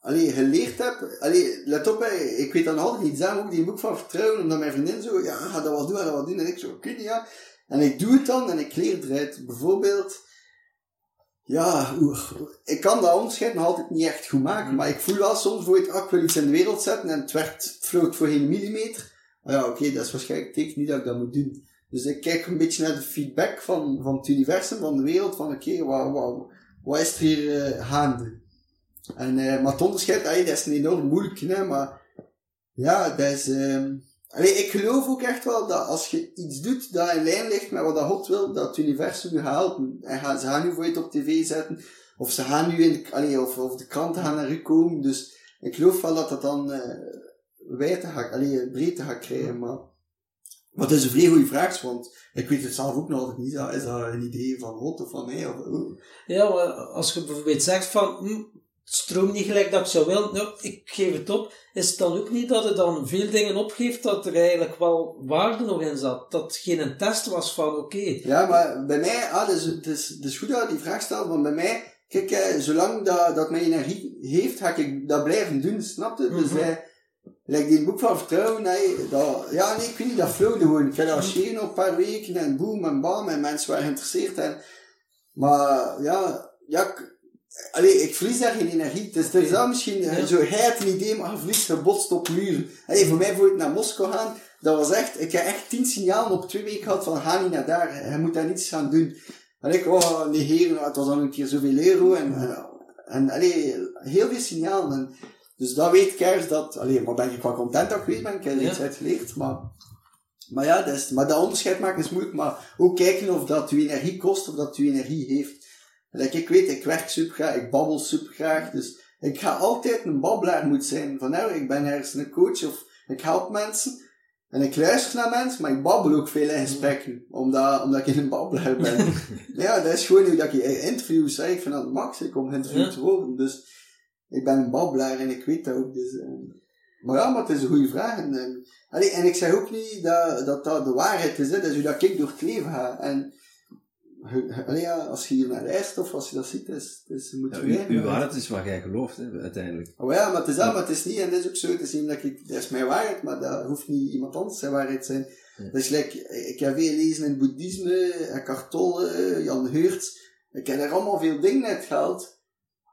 allee, geleerd heb. Allee, let op, hè, ik weet dan altijd niet. Daarom ook die boek van vertrouwen, omdat mijn vriendin zo, ja, ga dat wel doen, ga dat wel doen. En ik zo, oké, ja. En ik doe het dan en ik leer eruit. Bijvoorbeeld, ja, ik kan dat onderscheid nog altijd niet echt goed maken, maar ik voel wel soms voor het, ah, ik wil iets in de wereld zetten en het werd, vloog voor geen millimeter. Maar ja, oké, dat is waarschijnlijk teken niet dat ik dat moet doen. Dus ik kijk een beetje naar de feedback van, van het universum, van de wereld, van oké, wat, wat, wat is er hier eh, gaande? En, eh, maar het onderscheid, dat is een enorm moeilijk, hè, maar ja, dat is, ehm, Allee, ik geloof ook echt wel dat als je iets doet dat in lijn ligt met wat dat God wil, dat het universum je gaat helpen. En gaan, ze gaan nu voor je op tv zetten, of ze gaan nu in de, allee, of, of de kranten gaan naar u komen. Dus ik geloof wel dat dat dan uh, wijdte gaat, allee, breedte gaat krijgen. Maar, maar het is een vrij goede vraag, want ik weet het zelf ook nog altijd niet. Is dat een idee van God of van mij? Of, oh. Ja, maar als je bijvoorbeeld zegt van, hm, het stroomt niet gelijk dat ik zou willen, nou, ik geef het op, is het dan ook niet dat het dan veel dingen opgeeft dat er eigenlijk wel waarde nog in zat? Dat het geen test was van, oké. Ja, maar bij mij, ah, dus, het, is, het is goed dat je die vraag stelt, want bij mij, kijk, eh, zolang dat, dat mijn energie heeft, ga ik dat blijven doen, snap je? Dus, eh, Like die boek van vertrouwen, nee, dat, ja, nee, ik weet niet, dat flowde gewoon. Ik dat nog een paar weken en boom en bam en mensen waren geïnteresseerd. En, maar ja, ja, Allee, ik verlies daar geen energie. Is, er is misschien ja. zo het een idee, maar je verliest gebotst op muren. Allee, voor mij voor ik naar Moskou gaan, dat was echt, ik heb echt tien signalen op twee weken gehad van ga niet naar daar, je moet daar niets gaan doen. En ik, oh, negeren, het was dan een keer zoveel euro en, en, en allee, heel veel signalen. En, dus dat weet ik ergens dat, allee, maar ben ik wel content dat ik weet ben, ik heb er iets uit geleerd, maar, maar ja, dat is, maar dat onderscheid maken is moeilijk, maar ook kijken of dat u energie kost of dat u energie heeft. Like, ik weet, ik werk super graag, ik babbel super graag, dus ik ga altijd een babbelaar moeten zijn. Van nou, ik ben ergens een coach of ik help mensen. En ik luister naar mensen, maar ik babbel ook veel in gesprekken. Omdat, omdat ik een babbelaar ben. <laughs> ja, dat is gewoon nu dat je interviews zeg. Ik vind dat max, ik om geïnterviewd te worden. Dus ik ben een babbelaar en ik weet dat ook. Dus, uh, maar ja, maar het is een goede vraag. En, en, allee, en ik zeg ook niet dat, dat dat de waarheid is. Hè. Dat is hoe dat ik door het leven ga. En Allee, ja, als je hier naar reist of als je dat ziet, is, is, moet ja, je uw, waarheid is wat jij gelooft, hè, uiteindelijk. Oh ja, maar het is dat, maar het is niet, en dat is ook zo, het is niet dat ik, dat is mijn waarheid, maar dat hoeft niet iemand anders zijn waarheid te zijn. Ja. Dus like, ik heb veel gelezen in boeddhisme, Eckhart Tolle, Jan Heurt, ik heb er allemaal veel dingen uit gehaald,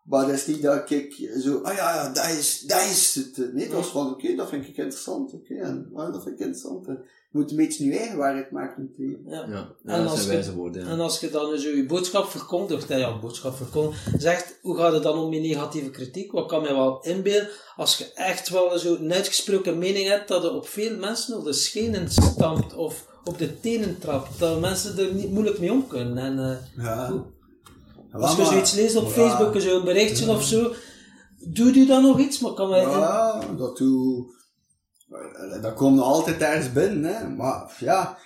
maar dat is niet dat ik zo, ah ja, ja dat is, dat is het. Nee, dat was van, oké, okay, dat vind ik interessant, oké, okay, en dat vind ik interessant. En, je moet een beetje je eigen waarheid maken leven. Ja, ja, en dat zijn wijze woorden. Ja. En als je dan zo je boodschap verkondigt, hè, ja, boodschap verkondigt, zegt, hoe gaat het dan om je negatieve kritiek? Wat kan mij wel inbeelden, als je echt wel zo een uitgesproken mening hebt, dat er op veel mensen op de schenen stampt, of op de tenen trapt, dat mensen er niet moeilijk mee om kunnen. En, uh, ja. Als je zoiets leest op Facebook, zo'n berichtje of zo, doe je dan nog iets? Maar kan ja, dat doe eh, dat komt altijd ergens binnen, hè. Maar ja,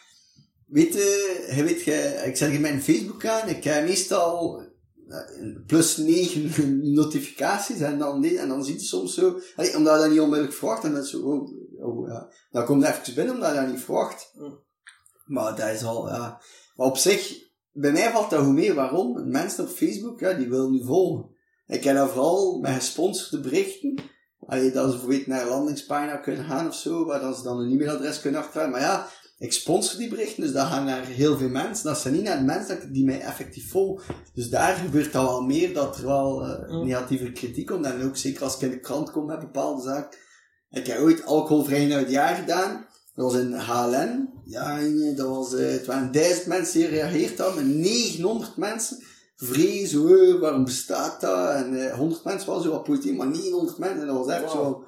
weet je, je weet, je, ik zeg in mijn Facebook aan, ik heb meestal eh, plus 9 <laughs> notificaties en dan, en dan ziet je soms zo, allee, omdat je dat niet onmiddellijk verwacht, en dan zo, oh, oh ja, dan komt het even binnen omdat je dat niet verwacht. Maar dat is al, ja. Maar op zich, bij mij valt dat hoe meer. Waarom? Mensen op Facebook, ja, die willen nu volgen. Ik heb dat vooral met gesponsorde berichten. Allee, dat ze bijvoorbeeld naar een landingspagina kunnen gaan of zo, waar dan ze dan een e-mailadres kunnen achterhalen. Maar ja, ik sponsor die berichten, dus dat gaan naar heel veel mensen. Dat zijn niet naar de mensen die mij effectief volgen. Dus daar gebeurt al wel meer dat er wel uh, negatieve kritiek komt. En ook zeker als ik in de krant kom met bepaalde zaken. Ik heb ooit alcoholvrij naar het jaar gedaan. Dat was in HLN. Ja, dat was, uh, het waren duizend mensen die gereageerd hadden, 900 mensen vrees, hoor, waarom bestaat dat? En uh, eh, 100 mensen was zo wat politiek, maar niet 100 mensen. En dat was echt wow. zo,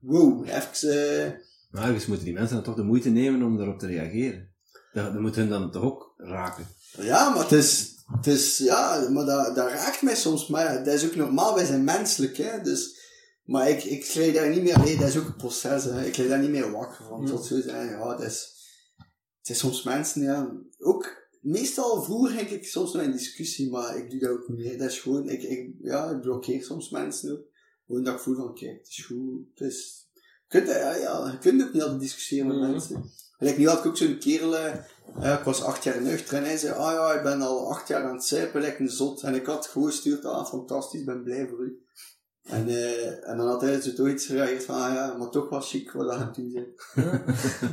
wow, even... Uh... Maar dus moeten die mensen dan toch de moeite nemen om daarop te reageren. Dat, dat moet hun dan toch ook raken. Ja, maar het is, het is ja, maar dat, dat raakt mij soms. Maar ja, dat is ook normaal, wij zijn menselijk, hè. Dus, maar ik, ik kreeg daar niet meer, nee, dat is ook een proces, hè. Ik kreeg daar niet meer wakker van, mm. tot zo zijn. Ja, dat is, het is soms mensen, ja, ook meestal vroeger ging ik soms nog in discussie, maar ik doe dat ook niet meer. Dat is gewoon, ik, ik, ja, ik blokkeer soms mensen ook. Gewoon dat ik voel van, kijk, het is goed, het is, je kunt, ja, ja, je kunt ook niet altijd discussiëren met mm -hmm. mensen. Nu had ik ook zo'n kerel, uh, ik was acht jaar nuchter en hij zei, ah ja, ik ben al acht jaar aan het zuipen, lijkt een zot. En ik had gewoon gestuurd, ah, fantastisch, ben blij voor u. En, uh, en dan had hij zo toch iets gereageerd van, ah ja, maar toch was chic wat hij toen zei.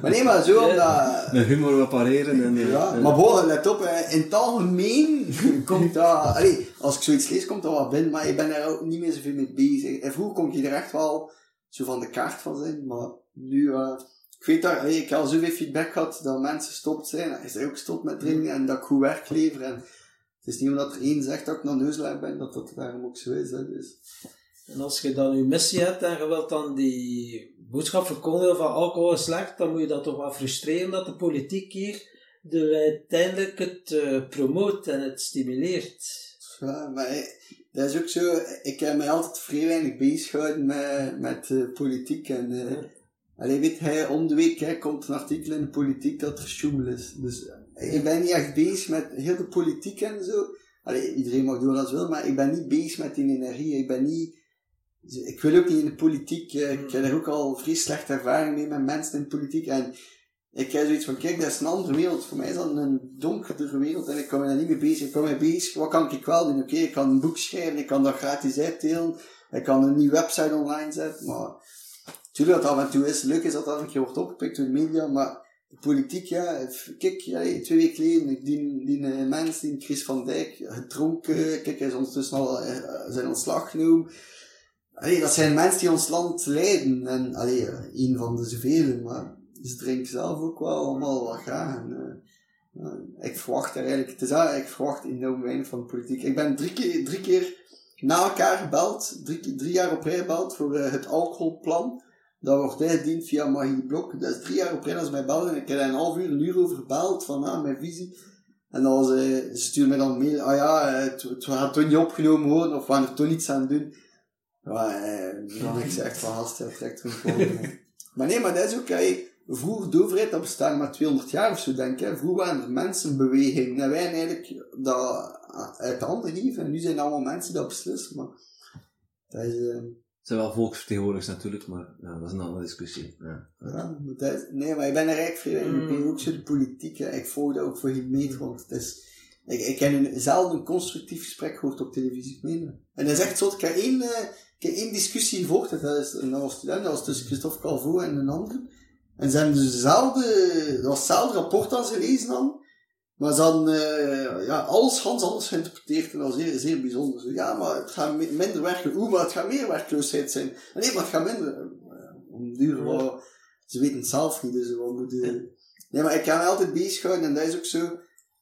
maar nee, maar zo omdat... Met humor wat pareren en... Ja, maar bon, let op, in het algemeen <laughs> komt dat... Allee, als ik zoiets lees, komt dat wel binnen, maar ik ben daar ook niet meer zoveel mee bezig. En vroeger kon je er echt wel zo van de kaart van zijn, maar nu... Uh, ik weet dat, allee, ik heb al zoveel feedback gehad dat mensen stopt zijn. Hij is ook gestopt met drinken en dat ik goed werk lever. En het is niet omdat er één zegt dat ik naar neuslijf ben, dat dat daarom ook zo is. Hè, dus... En als je dan je missie hebt en je wilt dan die boodschap verkondigen van alcohol is slecht, dan moet je dat toch wel frustreren dat de politiek hier de, uiteindelijk het uh, promoot en het stimuleert. Ja, maar dat is ook zo, ik heb mij altijd vrij weinig bezig gehouden met, met uh, politiek en uh, ja. Allee, weet hij, om de week hè, komt een artikel in de politiek dat er schoemel is. Dus ik ben niet echt bezig met heel de politiek en zo. Allee, iedereen mag doen wat hij wil, maar ik ben niet bezig met die energie. Ik ben niet, ik wil ook niet in de politiek. Ik heb er ook al vrij slechte ervaring mee met mensen in de politiek. En ik heb zoiets van, kijk, dat is een andere wereld. Voor mij is dat een donkere wereld en ik kan me daar niet mee bezig. Ik kan me bezig, wat kan ik wel doen? Oké, ik kan een boek schrijven, ik kan dat gratis uitdelen. Ik kan een nieuwe website online zetten, maar... Tuurlijk dat af en toe is, leuk is dat dat een keer wordt opgepikt door de media, maar de politiek, ja, kijk, ja, twee weken geleden, die, die uh, mens, die Chris van Dijk, gedronken, kijk, hij is ondertussen al uh, zijn ontslag genomen. Allee, dat zijn mensen die ons land leiden, en, allee, een van de zoveel, maar ze drinken zelf ook wel allemaal wat graag. En, uh, ik verwacht er eigenlijk, het is ik verwacht enorm weinig van de politiek. Ik ben drie keer, drie keer na elkaar gebeld, drie, drie jaar op rij gebeld voor het alcoholplan. Dat wordt ingediend via Magie Blok. Dat is drie jaar op rij als mij bellen. Ik heb daar een half uur, een uur over gebeld van ah, mijn visie. En dan ze, sturen mij dan mail, ah ja, het, het gaat toen niet opgenomen worden, of we gaan er toen iets aan doen. Ja, eh, dan ik gezegd van, trekt er gewoon. <laughs> maar nee, maar dat is ook, vroeger de overheid, dat bestaat maar 200 jaar of zo, denk ik. Vroeger waren er mensenbewegingen. En wij eigenlijk dat uit de handen geven. En nu zijn het allemaal mensen dat beslissen, maar dat is... Uh, het zijn wel volksvertegenwoordigers natuurlijk, maar ja, dat is een andere discussie. Ja. Ja, maar dat is, nee, maar ik ben er eigenlijk mm. Ik ben ook zo de politiek. Hè. Ik volg dat ook voor geen meter, want het is... Ik, ik heb een, zelden een constructief gesprek gehoord op televisie. Meen. En dat is echt zo, ik heb één, uh, ik heb één discussie gevolgd, dat, is, was student, dat was tussen Christophe Calvo en een ander. En ze hebben dus dezelfde, dat was hetzelfde rapport als ze lezen hadden. Maar ze hadden uh, ja, alles Hans anders geïnterpreteerd en dat was zeer, zeer bijzonder. Zo, ja, maar het gaat minder werkloosheid, oeh, maar het gaat meer werkloosheid zijn. Nee, maar het gaat minder. Uh, om duur, ja. ze weten het zelf niet, dus we moeten... Nee, maar ik kan me altijd bezig houden en dat is ook zo.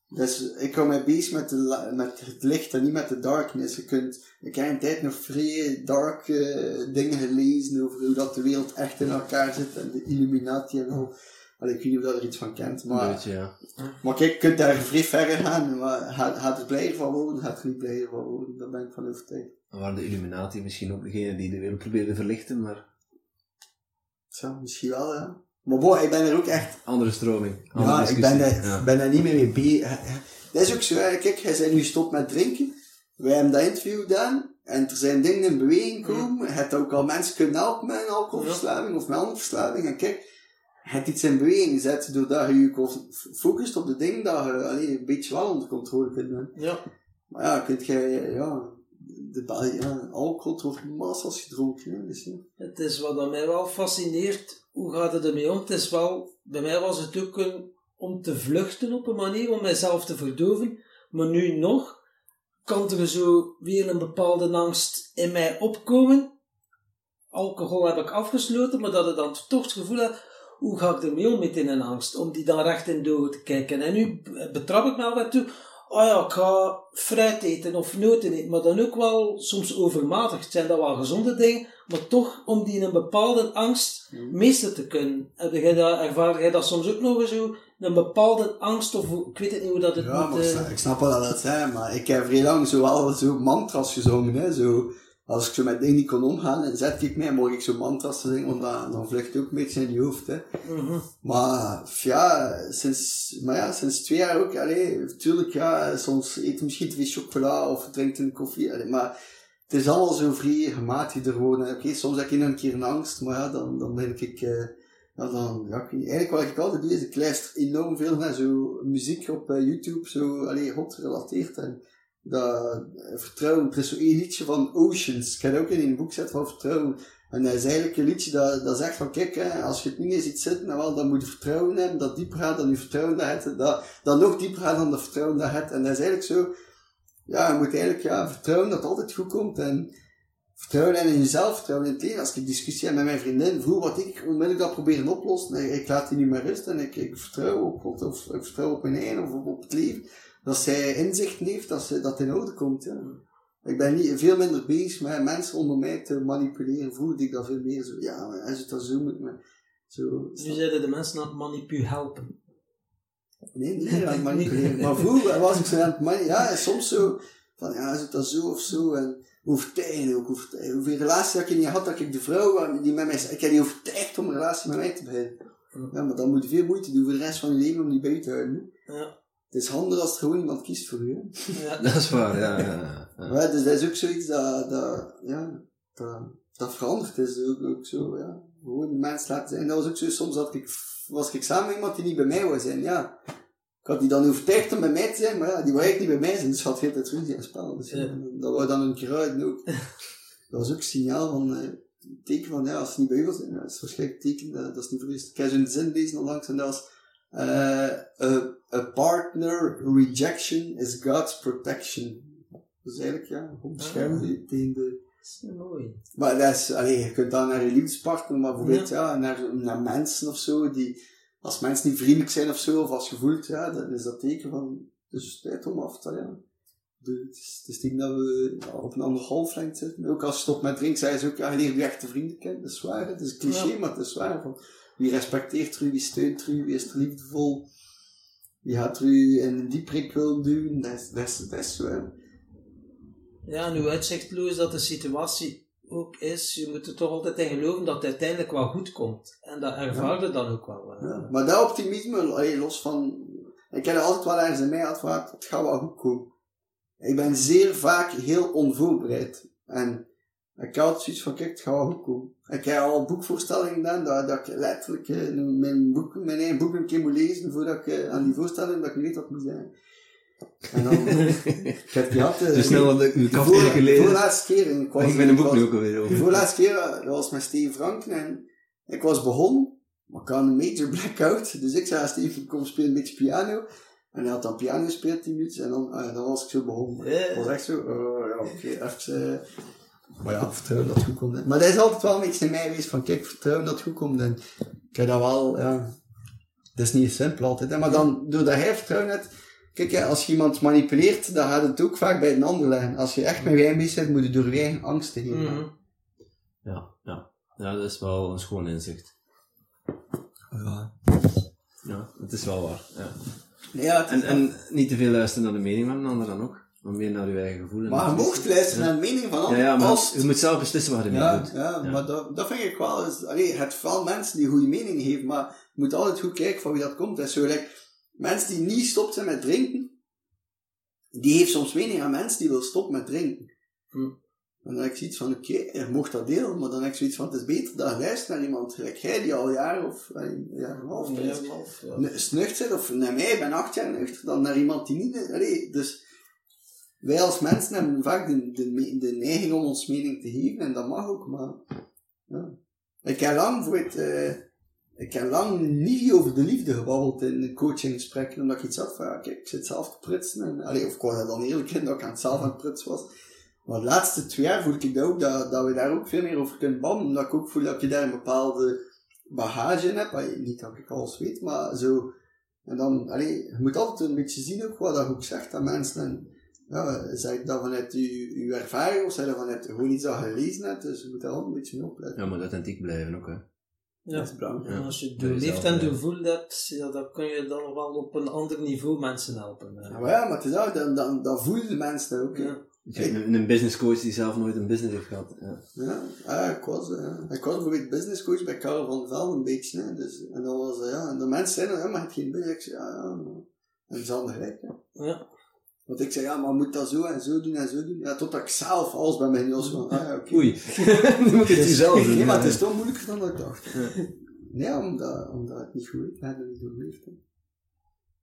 Dus ik hou mij bezig met, de, met het licht en niet met de darkness. Je kunt, ik heb een tijd nog vrij dark uh, dingen gelezen over hoe dat de wereld echt in elkaar zit en de Illuminati en al. Allee, ik weet niet of dat er iets van kent, maar... Beetje, ja. Maar kijk, je kunt daar vrij verder gaan, maar gaat, gaat het blijven van worden, gaat het niet blijven van worden, daar ben ik van overtuigd. Waren de Illuminati misschien ook degene die de wereld probeerden te verlichten, maar... Zo, misschien wel, ja. Maar boy, ik ben er ook echt... Andere stroming. Andere ja, ik ben er, ja. ben er niet meer mee bezig. Dat is ook zo, kijk, hij zijn nu gestopt met drinken. Wij hebben dat interview gedaan. En er zijn dingen in beweging komen. Je hebt ook al mensen kunnen helpen met een alcoholverslaving of met andere verslaving. En kijk, je hebt iets in beweging gezet doordat je je focust op de dingen dat je allee, een beetje wel onder controle kunt hebben. Ja. Maar ja, kunt jij, ja, de, ja, alcohol wordt massas gedronken. Dus, ja. Het is wat mij wel fascineert. Hoe gaat het ermee om? Het is wel, bij mij was het ook een, om te vluchten op een manier, om mijzelf te verdoven. Maar nu nog, kan er zo weer een bepaalde angst in mij opkomen. Alcohol heb ik afgesloten, maar dat ik dan toch het gevoel heb, hoe ga ik ermee om met in een angst? Om die dan recht in de te kijken. En nu betrap ik me en toe, oh ja, ik ga fruit eten of noten eten, maar dan ook wel soms overmatig. Het zijn dat wel gezonde dingen, maar toch om die in een bepaalde angst Hmm. meester te kunnen. Heb jij dat, ervaar jij dat soms ook nog zo? Een bepaalde angst, of ik weet het niet hoe dat het Ja, moet... ik eh, snap- ik snap wel dat het zijn, maar ik heb vrij lang zo wel zo mantras gezongen, hè, zo. Als ik zo met dingen niet kon omgaan, dan zet ik mij mocht ik zo mantras te zingen, want dan, dan vlucht ook een beetje in je hoofd, hè. mhm. Maar ja, sinds, maar ja, sinds twee jaar ook, allee, tuurlijk, ja, soms eet misschien te veel chocola of drinkt een koffie, allee, maar het is allemaal zo vrij gematigd geworden. Oké, soms heb ik een keer een angst, maar ja, dan, dan denk ik, eh, ja, dan, ja, eigenlijk wat ik altijd doe, is ik luister enorm veel naar zo muziek op eh, YouTube, zo, allee, God gerelateerd en dat, eh, vertrouwen, er is zo één liedje van Oceans, ik heb ook in een boek gezet van vertrouwen, en dat is eigenlijk een liedje dat, dat zegt van, kijk, hè, als je het niet meer ziet zitten, dan, wel, dan moet je vertrouwen hebben, dat dieper gaat dan je vertrouwen dat hebt, dat, dat nog dieper gaat dan de vertrouwen dat hebt. En dat is eigenlijk zo, ja, je moet eigenlijk ja, vertrouwen dat het altijd goed komt. En vertrouwen in jezelf, vertrouwen in het leven. Als ik discussie heb met mijn vriendin, vroeger wat ik onmiddellijk dat proberen oplossen, ik, ik laat die niet meer rust en ik, ik vertrouw op God, of ik vertrouw op mijn eigen, of op, op het leven. Dat zij inzicht heeft, dat, ze, dat het in orde komt. Ja. ik ben niet, veel minder bezig met mensen onder mij te manipuleren. Voelde ik dat veel meer zo, ja, maar als je dat zo moet, maar zo. Nu zeiden de mensen aan het manipu helpen. Nee, niet aan het manipuleren. maar vroeger was ik zo aan het manipuleren. Ja, soms zo, van ja, het dat zo of zo? En overtuigen ook, overtuigen. Hoeveel relatie dat ik niet had, dat ik de vrouw die met mij, ik heb die overtuigd om een relatie met mij te beginnen. Ja, maar dan moet je veel moeite doen voor de rest van je leven om die bij te houden. Ja. Het is handig als er gewoon iemand kiest voor u. Hè. Ja. <laughs> Dat is waar, ja. ja, ja. Ja, dus dat is ook zoiets dat, dat, ja, dat, dat veranderd is. Ook, ook zo, ja. Gewoon mensen laten zijn. Dat was ook zo, soms had ik, was ik samen met iemand die niet bij mij wou zijn, ja. Ik had die dan overtuigd om bij mij te zijn, maar ja, die wou eigenlijk niet bij mij zijn, dus had heel tijd ruzie aan het spel. Dus ja, Ja. dat wou dan een keer uit ook. <laughs> Dat was ook een signaal van, eh, een teken van, ja, als ze niet bij u wil zijn, dat is waarschijnlijk een teken, dat, dat is niet voor u. Ik heb zo'n zin lezen onlangs, en dat was, eh, a partner rejection is God's protection. Dus eigenlijk, ja, gewoon beschermen die tegen de... Dat is mooi. Maar dat is, allee, je kunt dan naar je liefdespartner, maar bijvoorbeeld, ja, naar, naar mensen of zo, die, als mensen niet vriendelijk zijn of zo, of als je voelt, ja, dan is dat teken van, dus tijd om af te, ja. De, het is, het is tegen dat we ja, op een andere golflengte zitten. Ook als je stopt met drinken, zei ze ook, ja, je leert je echte vrienden kennen. Dat is waar, het is een cliché, Ja. maar het is waar. Van, wie respecteert u, wie steunt u, wie is er liefdevol, wie gaat u in een dieprik willen duwen, dat is, dat is, dat is. Ja, hoe uitzichtloos dat de situatie ook is, je moet er toch altijd in geloven dat het uiteindelijk wel goed komt. En dat ervaar je dan ook wel. Ja, maar dat optimisme, los van... Ik heb er altijd wel ergens in mij had van, het gaat wel goed komen. Ik ben zeer vaak heel onvoorbereid. En ik had zoiets van, kijk, het gaat wel goed komen. Ik heb al boekvoorstellingen gedaan, dat, dat ik letterlijk eh, mijn, boek, mijn eigen boek een keer moet lezen voordat ik eh, aan die voorstelling, dat ik niet weet wat ik moet zeggen. En dan, <laughs> ik heb die had... eh, Zo snel had ik uw de kaf voor- tegen de gelezen. voorlaatste keer, en ik was... Ik ben een boek nu ook alweer de over. voorlaatste keer dat was met Steven Franken en ik was begonnen, maar ik had een major blackout. Dus ik zei aan Steven, kom spelen een beetje piano. En hij had dan piano gespeeld 10 minuten en dan, ah, dan was ik zo begonnen. Het was echt zo, oh ja, oké, even... eh, maar ja, vertrouwen dat het goed komt. Maar dat is altijd wel een beetje in mij geweest van, kijk, vertrouwen dat het goed komt. En ik heb dat wel, ja... Het is niet simpel altijd, hè. Maar dan, doordat hij vertrouwen hebt... Kijk, als je iemand manipuleert, dan gaat het ook vaak bij een ander leggen. Als je echt met eigen bezig bent, moet je door je eigen angsten heen gaan. Mhm. Ja, ja. Ja, dat is wel een schoon inzicht. Ja. Ja, het is wel waar. Ja. En, en niet te veel luisteren naar de mening van een ander dan ook. Maar meer naar je eigen gevoel. en Maar je mocht luisteren naar de mening van anderen. ja, maar als je moet zelf beslissen wat je mee ja, doet. ja, Ja. maar dat, dat vind ik wel. Is, allee, het vooral mensen die goede mening geven, maar je moet altijd goed kijken van wie dat komt. Dat is zo, like, mensen die niet stopt zijn met drinken, die heeft soms mening aan mensen die wil stoppen met drinken. Hm. En dan heb ik zoiets van, oké, je mocht dat delen, maar dan heb ik zoiets van, het is beter dat je luistert naar iemand, gelijk jij die al jaren of een jaar en half of, is nuchter zit, of naar mij, ik ben acht jaar nuchter, dan naar iemand die niet... Allee, dus wij als mensen hebben vaak de, de, de neiging om ons mening te geven, en dat mag ook, maar... Ja. Ik heb lang voor het... eh, ik heb lang niet over de liefde gebabbeld in coachinggesprekken, omdat ik iets had van, ja, ik zit zelf te prutsen, en, allee, of ik was dan eerlijk in, dat ik aan het zelf aan het prutsen was. Maar de laatste twee jaar voel ik dat ook, dat, dat we daar ook veel meer over kunnen babbelen, omdat ik ook voel dat je daar een bepaalde bagage in hebt, niet dat ik alles weet, maar zo, en dan, allee, je moet altijd een beetje zien ook wat dat ook zegt aan mensen, en ja, zeg ik dat vanuit je, je ervaring, of zeg je dat vanuit gewoon iets je gelezen hebt, dus je moet daar altijd een beetje mee opletten. Ja, maar authentiek blijven ook, hè. Ja. Dat is belangrijk. En als je Door doorleeft en ja. doorvoeld hebt, ja, dan kun je dan wel op een ander niveau mensen helpen. hè. Ja, maar ja, maar het is ook, dan, dan, dan voelen de mensen ook. Een, een business coach die zelf nooit een business heeft gehad. Ja. Ja, ah, ik was, eh, ik was bijvoorbeeld business coach bij Karel van Vel een beetje, hè, dus, en dan was, eh, ja, en de mensen zeiden, ja, maar het geen business, ik zei, ja, ja, maar, en ze hadden gelijk, hè. Ja. Want ik zei, ja, maar moet dat zo en zo doen en zo doen, ja, totdat ik zelf alles bij mij los van, ah, oké. Oei. <laughs> nu moet je het Dus- zelf doen. <laughs> Nee, maar het is toch moeilijker dan dat ik dacht. Nee, omdat, omdat het niet goed is, het niet doorleefd, hè.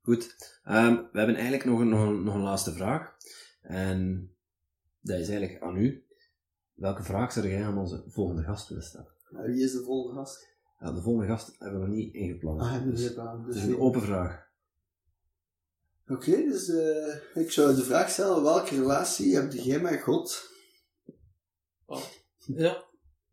Goed. Ehm, we hebben eigenlijk nog een, nog, een, nog een laatste vraag. En dat is eigenlijk aan u. Welke vraag zou jij aan onze volgende gast willen stellen? Wie is de volgende gast? Ja, de volgende gast hebben we nog niet ingepland. Ah, dus, aan. het Dus is een open vraag. Oké, dus eh, ik zou de vraag stellen, welke relatie heb jij met God? ja,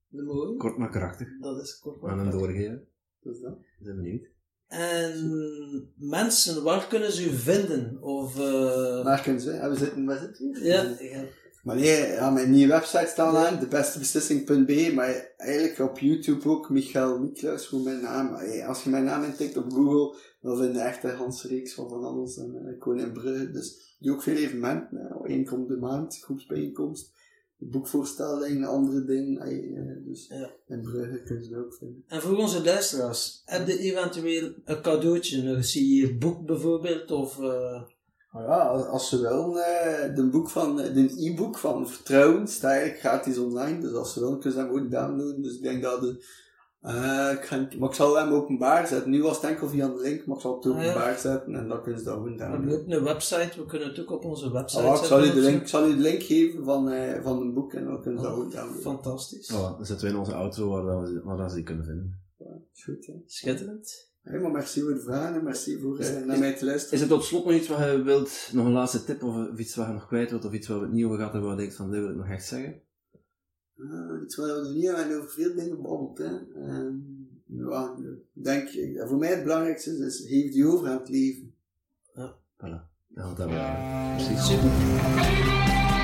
de mooie. Kort maar krachtig. Dat is kort. Aan hem doorgeven. Dat is dat. Ik ben benieuwd. En mensen, waar kunnen ze u vinden? Of, eh Waar kunnen ze? Hebben we zitten, waar zitten ja, ja. Maar nee, ja, mijn nieuwe website staat aan, debestebeslissing.be, maar eigenlijk op YouTube ook Michael Niklaus, gewoon mijn naam. Als je mijn naam intikt op Google, dan vind je echt een hele reeks van van alles. En ik woon in Brugge, dus doe ook veel evenementen. Eén komt de maand, groepsbijeenkomst, boekvoorstelling, andere dingen. Uh, dus Ja. in Brugge kun je dat ook vinden. En voor onze luisteraars, heb je eventueel een cadeautje, een signeerd boek bijvoorbeeld, of... eh, Maar ja, als, als ze willen, eh de boek van, eh, de e-book van Vertrouwen staat eigenlijk gratis online. Dus als ze willen, kunnen ze hem ook downloaden. Dus ik denk dat de, eh ik ga, maar ik zal hem openbaar zetten. Nu was het enkel via een link, maar ik zal het Ah, ja. openbaar zetten en dan kunnen ze dat gewoon we hebben downloaden. ook een website, we kunnen het ook op onze website Ah, ik, zal u zetten de link, ik zal u de link geven van, eh van een boek en dan kunnen ze dat Oh, ook downloaden. Fantastisch. Voilà, dan zitten we in onze auto waar, we, waar we ze die kunnen vinden. Ja, goed, hè. Schitterend. Helemaal merci voor de vragen en merci voor eh, naar mij te luisteren. Is er tot slot nog iets wat je wilt, nog een laatste tip of, of iets wat je nog kwijt wilt of iets waar we het niet over gehad hebben waar je denkt van dit wil ik nog echt zeggen? Ah, iets wat we nog niet hebben over veel dingen babbeld. Hè. Ehm, ja, ik denk, voor mij het belangrijkste is, is geef die over aan het leven. Voilà. Dan gaan we het hebben. Precies. Super.